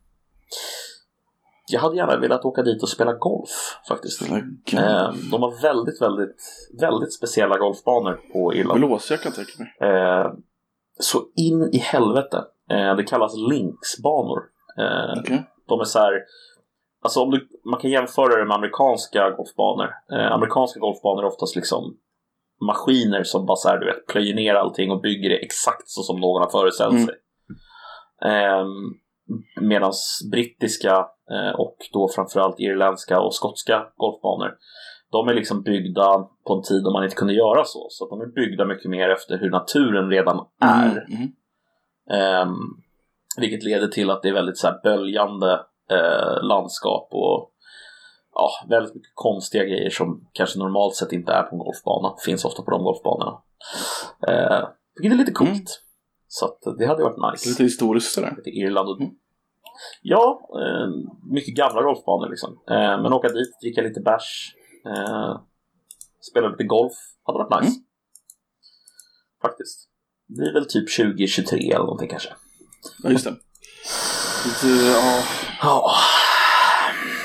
jag hade gärna velat åka dit och spela golf faktiskt. Ehm, golf. de har väldigt, väldigt, väldigt speciella golfbanor på Irland. Blåsiga kan jag tänka mig. Ehm, så in i helvete. Ehm, det kallas linksbanor. Ehm, Okej. De är så här, alltså om du, man kan jämföra det med amerikanska golfbanor. Eh, amerikanska golfbanor är oftast liksom maskiner som bara så här, du vet, plöjer ner allting och bygger det exakt så som någon har föreställt Mm. sig. Eh, Medan brittiska eh, och då framförallt irländska och skotska golfbanor de är liksom byggda på en tid då man inte kunde göra så. Så de är byggda mycket mer efter hur naturen redan är. Mm, mm. Ehm, vilket leder till att det är väldigt så här böljande eh, landskap och ja, väldigt mycket konstiga grejer som kanske normalt sett inte är på en golfbana. Finns ofta på de golfbanorna. Eh, vilket är lite coolt. Mm. Så att det hade varit nice. Lite historiskt sådär. Irland. och- Mm. Ja, eh, mycket gamla golfbanor liksom. Eh, men åka dit, dricka lite bärs, eh, spela lite golf. Hade varit nice. Mm. Faktiskt. Det blir väl typ 2023 eller någonting kanske. Ja, just det. Lite, ja. Ja.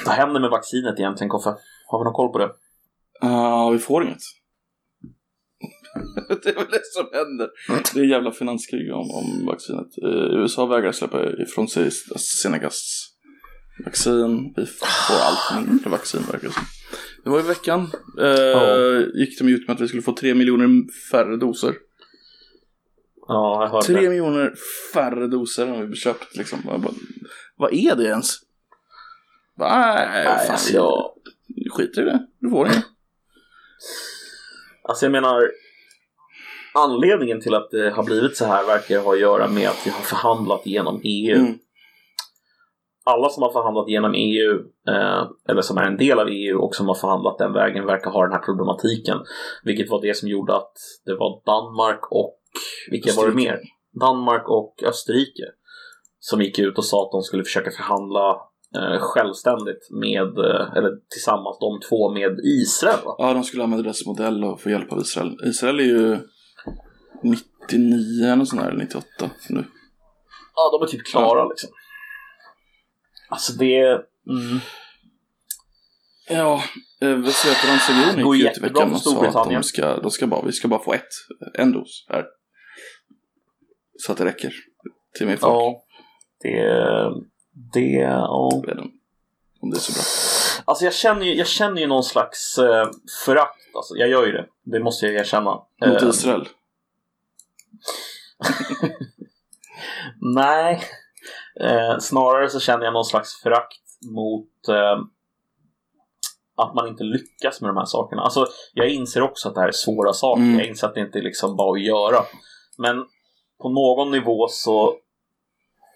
Vad händer med vaccinet egentligen, Koffe? Har vi någon koll på det? Ja, vi får inget. *laughs* det är väl det som händer. Det är jävla finanskrig om, om vaccinet. Eh, USA vägrar släppa ifrån sig AstraZenecas vaccin. Vi får allt mindre vaccin verkar det som. Det var i veckan. Eh, Ja. Gick de ut med att vi skulle få tre miljoner färre doser. Ja, jag hörde Tre miljoner färre doser har vi köpt liksom. Bara, vad är det ens? Bara, Nej, Nej, fan, alltså, jag, skiter i det. Du får inget. alltså jag menar, anledningen till att det har blivit så här verkar ha att göra med att vi har förhandlat genom EU. Mm. Alla som har förhandlat genom EU, eh, eller som är en del av EU och som har förhandlat den vägen verkar ha den här problematiken. Vilket var det som gjorde att det var Danmark och, vilka var det Österrike. mer? Danmark och Österrike. Som gick ut och sa att de skulle försöka förhandla eh, självständigt med, eh, eller tillsammans de två med Israel. Va? Ja, de skulle använda deras modell och få hjälp av Israel. Israel är ju 99 eller sån här, 98 nu. Ja, de är typ klara liksom. Alltså det... Mm. Ja, eh, Västergötlandsregionen Går gick ut i jättebra veckan och sa att de ska, de ska bara, vi ska bara få ett, en dos här. Så att det räcker till min folk. Ja, det... Det... Ja. Redan. Om det är så bra. Alltså jag känner ju, jag känner ju någon slags eh, förakt. Alltså, jag gör ju det. Det måste jag erkänna. Mot Eh, Israel. *laughs* nej. Eh, snarare så känner jag någon slags förakt mot eh, att man inte lyckas med de här sakerna. Alltså, jag inser också att det här är svåra saker. Mm. Jag inser att det inte är liksom bara att göra. Men på någon nivå så,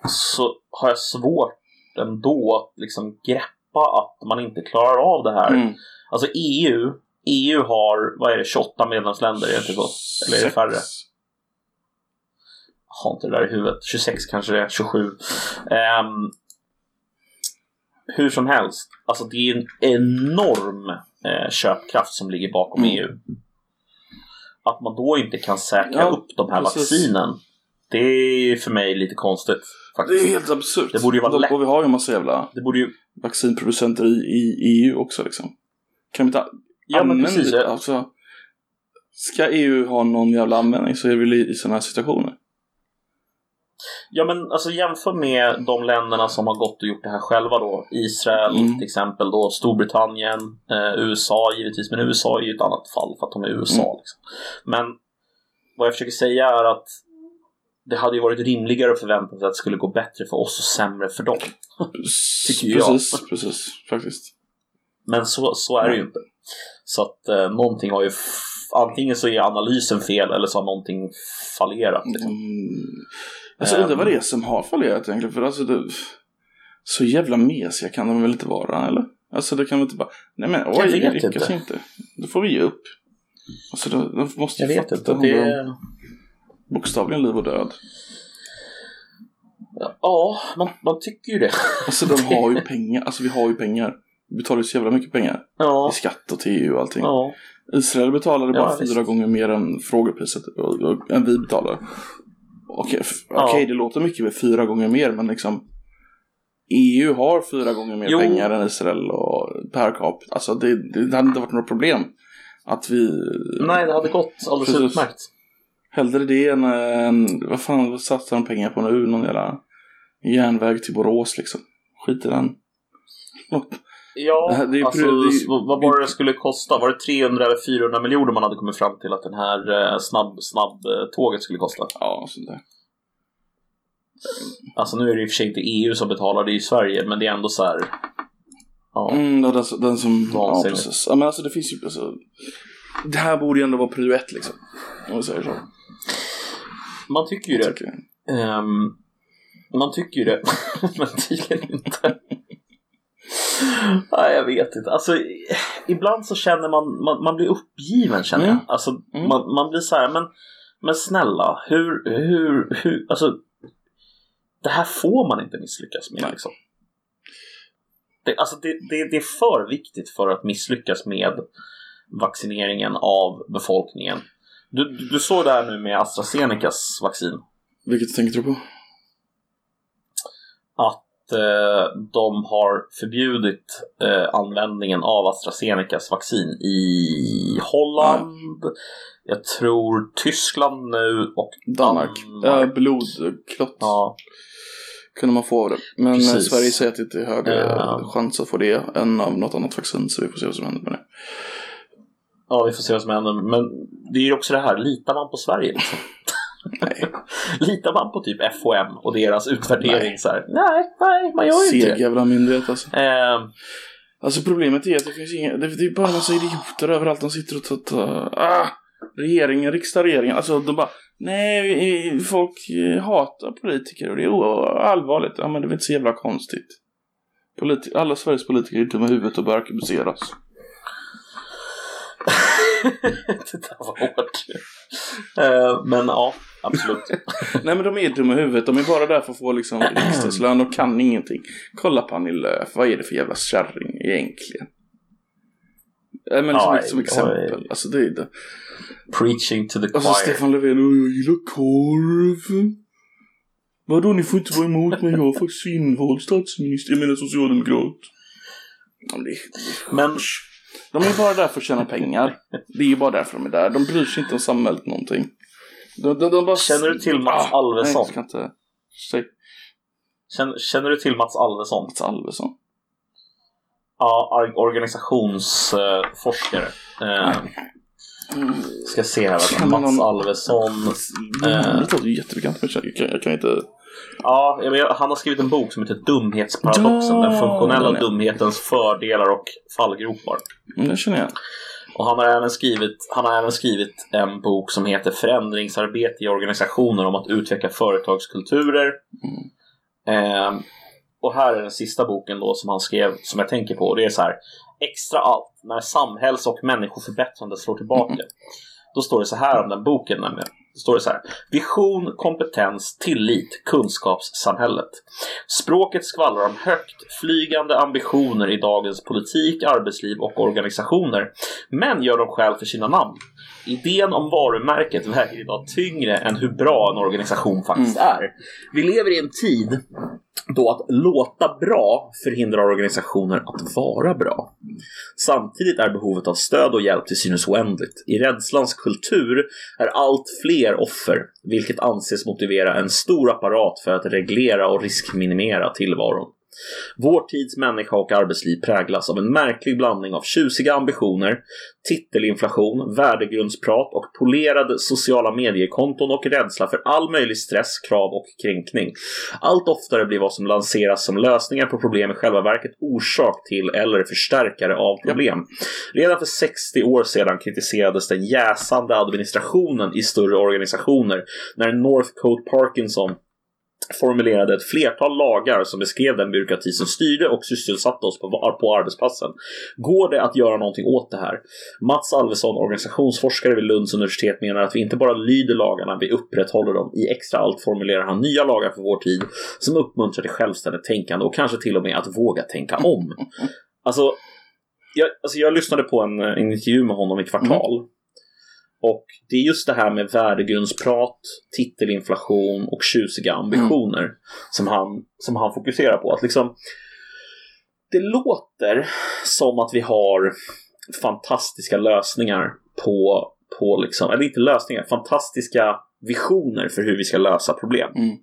så har jag svårt ändå att liksom greppa att man inte klarar av det här. Mm. Alltså EU, EU har, vad är det, 28 medlemsländer, är det inte så? Eller är det färre? Har inte det där i huvudet. 26 kanske det är, 27. Ehm, hur som helst, alltså det är en enorm eh, köpkraft som ligger bakom Mm. EU. Att man då inte kan säkra Ja, upp de här precis. vaccinen, det är för mig lite konstigt. Det Faktiskt. är helt absurt. Det borde ju vara lätt. Och vi har ju en massa jävla Det borde ju... vaccinproducenter i, i EU också liksom. Kan vi inte Ja använda precis. det? Alltså, ska EU ha någon jävla användning så är vi i sådana här situationer. Ja men alltså jämför med de länderna som har gått och gjort det här själva då. Israel Mm. till exempel då, Storbritannien, eh, USA givetvis. Men USA är ju ett annat fall för att de är USA. Mm. Liksom. Men vad jag försöker säga är att det hade ju varit rimligare att förvänta sig att det skulle gå bättre för oss och sämre för dem. Tycker jag. Precis, precis, faktiskt. Men så, så är det ju inte. Så att eh, någonting har ju... Antingen så är analysen fel eller så har någonting fallerat. Liksom. Mm. Alltså Ehm. undrar vad det är som har fallerat egentligen. För alltså det, Så jävla mesiga kan de väl inte vara, eller? Alltså det kan väl inte bara, nej men oj, Jag det lyckas inte. inte. Då får vi ge upp. Alltså de, de måste Jag ju vet fatta inte. att Det... det... bokstavligen liv och död. Ja, man, man tycker ju det. Alltså de *laughs* har ju pengar, alltså vi har ju pengar. Vi betalar ju så jävla mycket pengar. Ja. I skatt och till EU och allting. ja. Israel betalade bara Ja, fyra visst. gånger mer än frågepriset än vi betalar. Okej, f- Ja. det låter mycket med fyra gånger mer, men liksom EU har fyra gånger mer Jo. pengar än Israel och per capita. Alltså det, det hade inte varit något problem. Att vi Nej, det hade gått alldeles Precis. utmärkt. hellre det än, en, vad fan vad satsar de pengar på nu? Någon jävla järnväg till Borås liksom. Skit i den. Ja, Det är ju alltså är ju- vad var det det skulle kosta? Var det 300 eller 400 miljoner man hade kommit fram till att den här eh, snabb, snabb eh, tåget skulle kosta? Ja, sånt där. Alltså nu är det i och för sig inte EU som betalar det i Sverige, men det är ändå så här. Ja, Mm, den, som- den som... Ja, precis. Ja, men alltså det finns ju... Alltså, det här borde ju ändå vara prio ett liksom. Om vi säger så. man tycker ju Jag det. tycker. Ehm, man tycker ju det, *laughs* men tydligen inte. Nej, jag vet inte. Alltså, ibland så känner man, man, man blir uppgiven känner jag. Mm. Alltså, Mm. man, man blir så här, men, men snälla, hur, hur, hur, alltså, det här får man inte misslyckas med liksom. Det, alltså det, det, det är för viktigt för att misslyckas med vaccineringen av befolkningen. Du, du du såg det här nu med AstraZenecas vaccin. Vilket tänkte du på? att eh, de har förbjudit eh, användningen av AstraZenecas vaccin i Holland, jag tror Tyskland nu och Danmark. Danmark. Äh, blodklott ja, kunde man få av det. Men eh, Precis. Sverige säger att det inte är högre Ja. chans att få det än av något annat vaccin. Så vi får se vad som händer med det. ja, vi får se vad som händer. Men det är ju också det här, litar man på Sverige? Liksom? Nej. litar man på typ FOM och deras utvärdering? Nej. Så här? nej, nej, man gör ju inte Seg det. jävla myndighet alltså. Eh, Alltså problemet är att det finns inga, det, är bara en massa idioter överallt. De sitter och tar, tar ah, regeringen, riksdag, regeringen. Alltså de bara, nej, folk eh, hatar politiker och det är allvarligt. Ja men det är väl inte så jävla konstigt. Politi- alla Sveriges politiker är dumma i huvudet och bör arkebuseras. *laughs* det där var hårt. Eh, men ja, absolut. Nej men de är dumma i huvudet, de är bara där för att få liksom riksdagslön och kan ingenting. Kolla på Annie Lööf, vad är det för jävla kärring egentligen? Nej men som, som exempel, alltså det är det. Preaching to the Och så choir. Stefan Löfven, "Åh, jag gillar korv. Vadå, ni får inte vara emot mig, jag är faktiskt invald statsminister, jag menar socialdemokrat. Men de är bara där för att tjäna pengar. Det är ju bara därför de är där. De bryr sig inte om samhället någonting. De, de, de bara... Känner du till Mats Ah, Alvesson? Nej, jag ska inte... Säg. känner, känner du till Mats Alvesson? Mats Alvesson. Ja, ar- organisationsforskare. Eh, ska se här. Mats någon- Alvesson. Eh. Det låter ju jättebekant men jag kan, jag kan inte... Ja, jag han har skrivit en bok som heter Dumhetsparadoxen. Ja, den funktionella den dumhetens fördelar och fallgropar. Mm, Det känner jag. Och han har, även skrivit, han har även skrivit en bok som heter Förändringsarbete i organisationer om att utveckla företagskulturer. Eh, och här är den sista boken då som han skrev som jag tänker på. Det är så här. Extra allt när samhälls och människoförbättrande slår tillbaka. *laughs* Då står det så här om den boken nämligen. Står det så här. Vision, kompetens, tillit, kunskapssamhället. Språket skvallrar om högt flygande ambitioner i dagens politik, arbetsliv och organisationer. Men gör de skäl för sina namn. Idén om varumärket väger idag tyngre än hur bra en organisation faktiskt är. Vi lever i en tid då att låta bra förhindrar organisationer att vara bra. Samtidigt är behovet av stöd och hjälp till synes oändligt. I rädslans kultur är allt fler offer, vilket anses motivera en stor apparat för att reglera och riskminimera tillvaron. Vår tids människa och arbetsliv präglas av en märklig blandning av tjusiga ambitioner, titelinflation, värdegrundsprat och polerade sociala mediekonton och rädsla för all möjlig stress, krav och kränkning. Allt oftare blir vad som lanseras som lösningar på problem i själva verket orsak till eller förstärkare av problem. Redan för 60 år sedan kritiserades den jäsande administrationen i större organisationer när Northcote Parkinson formulerade ett flertal lagar som beskrev den byråkrati som styrde och sysselsatte oss på, på arbetsplatsen. Går det att göra någonting åt det här? Mats Alvesson, organisationsforskare vid Lunds universitet, menar att vi inte bara lyder lagarna, vi upprätthåller dem. I extra allt formulerar han nya lagar för vår tid som uppmuntrar till självständigt tänkande och kanske till och med att våga tänka om. *laughs* Alltså, jag, alltså jag lyssnade på en, en intervju med honom i Kvartal. Mm. Och det är just det här med värdegrundsprat, titelinflation och tjusiga ambitioner mm. som, han, som han fokuserar på. Att liksom, det låter som att vi har fantastiska lösningar på, på liksom, eller inte lösningar, fantastiska visioner för hur vi ska lösa problem. Mm.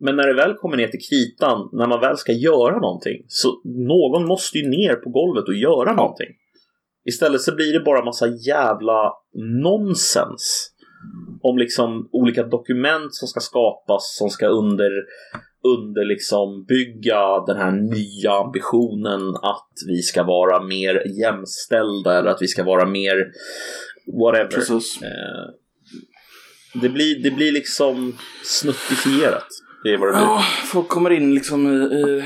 Men när det väl kommer ner till kritan, när man väl ska göra någonting, så någon måste ju ner på golvet och göra någonting. Istället så blir det bara massa jävla nonsens. Om liksom olika dokument som ska skapas som ska under, under liksom bygga den här nya ambitionen att vi ska vara mer jämställda eller att vi ska vara mer whatever. Eh, det, blir, det blir liksom snuttifierat. Det är vad det blir. Ja, folk kommer in liksom i, i,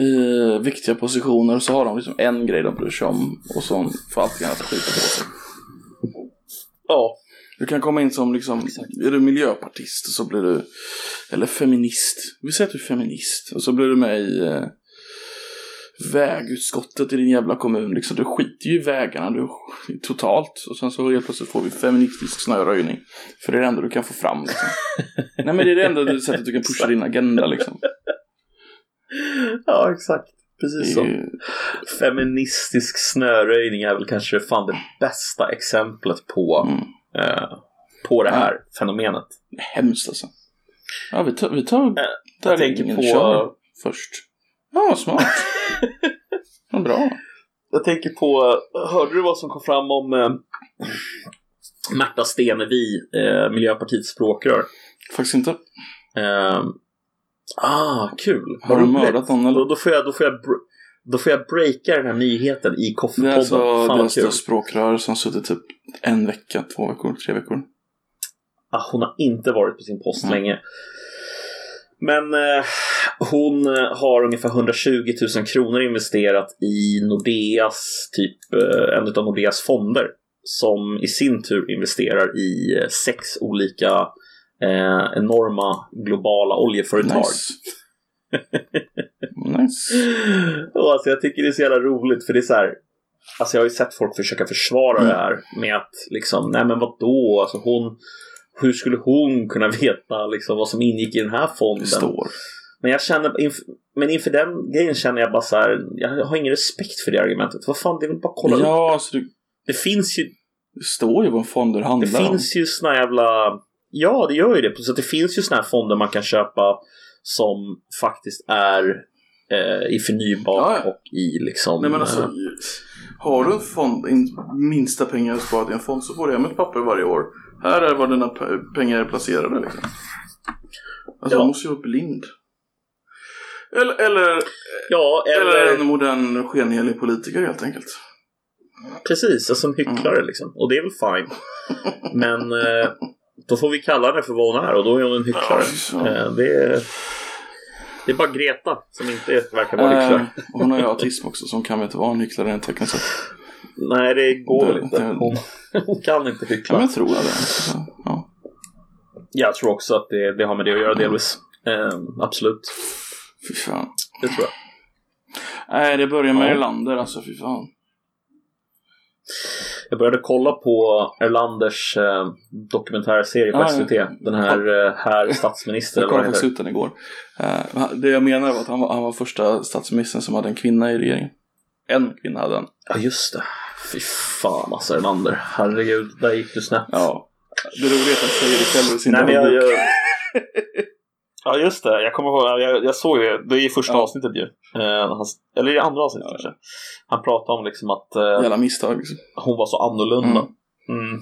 i, viktiga positioner och så har de liksom en grej de bryr sig om och så får allting annat skita på sig. Ja. Du kan komma in som liksom, är du miljöpartist och så blir du, eller feminist. Vi säger att du är feminist och så blir du med i eh, vägutskottet i din jävla kommun. Liksom. Du skiter ju i vägarna du, totalt. Och sen så helt plötsligt får vi feministisk snöröjning. För det är det enda du kan få fram. Liksom. *laughs* Nej men det är det enda sättet du kan pusha din agenda liksom. Ja exakt. Precis så. Feministisk snöröjning är väl kanske fan det bästa exemplet på, mm. eh, på det här ja. fenomenet. Hemskt alltså. Ja vi tar, vi tar eh, jag tänker på först. Ja, smart. *laughs* Vad bra. Jag tänker på, hörde du vad som kom fram om eh, Märta Stenevi, eh, Miljöpartiets språkrör? Faktiskt inte. Eh, ah, kul. Har du mördat någon eller? Då, då, får jag, då, får jag, då får jag breaka den här nyheten i Koffepodden. Det är alltså Fan, deras språkrör som suttit typ en vecka, två veckor, tre veckor. Ah, hon har inte varit på sin post mm. länge. Men eh, hon eh, har ungefär 120 000 kronor investerat i Nordeas, typ eh, en av Nordeas fonder. Som i sin tur investerar i eh, sex olika eh, enorma globala oljeföretag. Nice. nice. *laughs* Och alltså, jag tycker det är så jävla roligt för det är så här. Alltså jag har ju sett folk försöka försvara mm. det här med att liksom, nej men vadå, alltså hon hur skulle hon kunna veta liksom, vad som ingick i den här fonden? Står. Men jag känner, inf men inför den grejen känner jag bara så här, jag har ingen respekt för det argumentet. Vad fan, det är väl bara att kolla Ja, alltså du... Det finns ju... Det står ju vad fonder handlar om. Det finns ju såna jävla... Ja, det gör ju det. Så det finns ju såna här fonder man kan köpa som faktiskt är eh, i förnybart ja, och i liksom... Nej men alltså, eh... har du en fond, minsta pengar sparat i en fond så får du hem ett papper varje år här är var dina pengar är placerade liksom. Alltså ja. man måste ju vara blind. Eller, eller, ja, eller... eller en modern skenhelig politiker helt enkelt. Precis, alltså en hycklare mm. liksom. Och det är väl fine. Men eh, då får vi kalla henne för vad hon är och då är hon en hycklare. Ja, eh, det, är, det är bara Greta som inte verkar vara hycklare. Eh, hon har ju autism också så hon kan väl inte vara en hycklare rent tekniskt sett. Nej, det går väl inte. Hon, hon, kan inte hyckla. Ja, men jag tror det. Ja. Jag tror också att det, det har med det att göra delvis. Eh, absolut. Fy fan. Det tror jag. Nej, det börjar med ja. Erlander alltså, fy fan. Jag började kolla på Erlanders eh, dokumentärserie på ah, SVT. Ja. Den här eh, Herr statsminister. jag kollade faktiskt ut den igår. Eh, det jag menar var att han var, han var första statsministern som hade en kvinna i regeringen. En kvinna hade han. Ja just det. Fy fan alltså Erlander. Herregud, där gick du snett. Ja. Det roliga är att han säger det själv i sin Nej, jag... *laughs* Ja just det, jag kommer ihåg, jag, jag såg det, det är i första ja. avsnittet ju. Eh, han, eller i andra avsnittet ja. kanske. Han pratade om liksom att eh, Jävla misstag liksom. hon var så annorlunda. Mm. Mm.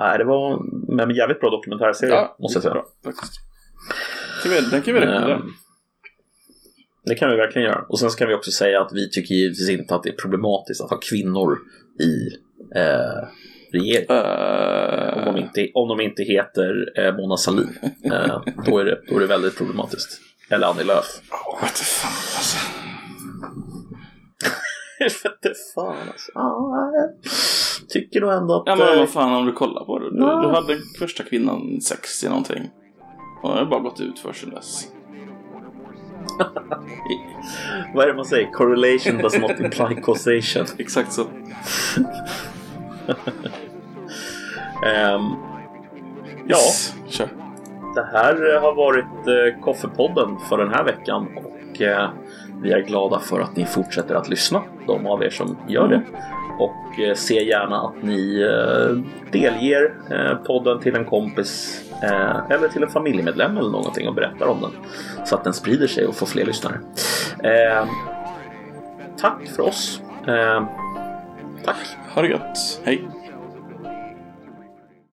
Nej, det var en jävligt bra dokumentärserie ja, måste jag säga. Bra, faktiskt. Den kan vi rekommendera. Det kan vi verkligen göra. Och sen ska vi också säga att vi tycker givetvis inte att det är problematiskt att ha kvinnor i, eh, regering. Uh, Om de inte, om de inte heter eh, Mona Sahlin. Eh, då, är det, då är det väldigt problematiskt. Eller Annie Lööf. oh, du fan alltså. *laughs* Vete fan alltså. Ja, jag tycker nog ändå att... Ja men eh, vad fan om du kollar på det. Du, du hade första kvinnan sex i någonting. Och det har bara gått ut för sedan dess. *laughs* Vad är det man säger? Correlation does not imply causation. *laughs* Exakt så. Ehm, ja. Kör. det här har varit eh, Koffepodden för den här veckan och eh, vi är glada för att ni fortsätter att lyssna, de av er som gör det. Och eh, se gärna att ni eh, delger eh, podden till en kompis eh, eller till en familjemedlem eller någonting och berättar om den. Så att den sprider sig och får fler lyssnare. Eh, tack för oss. Eh, tack. Ha det gött. Hej.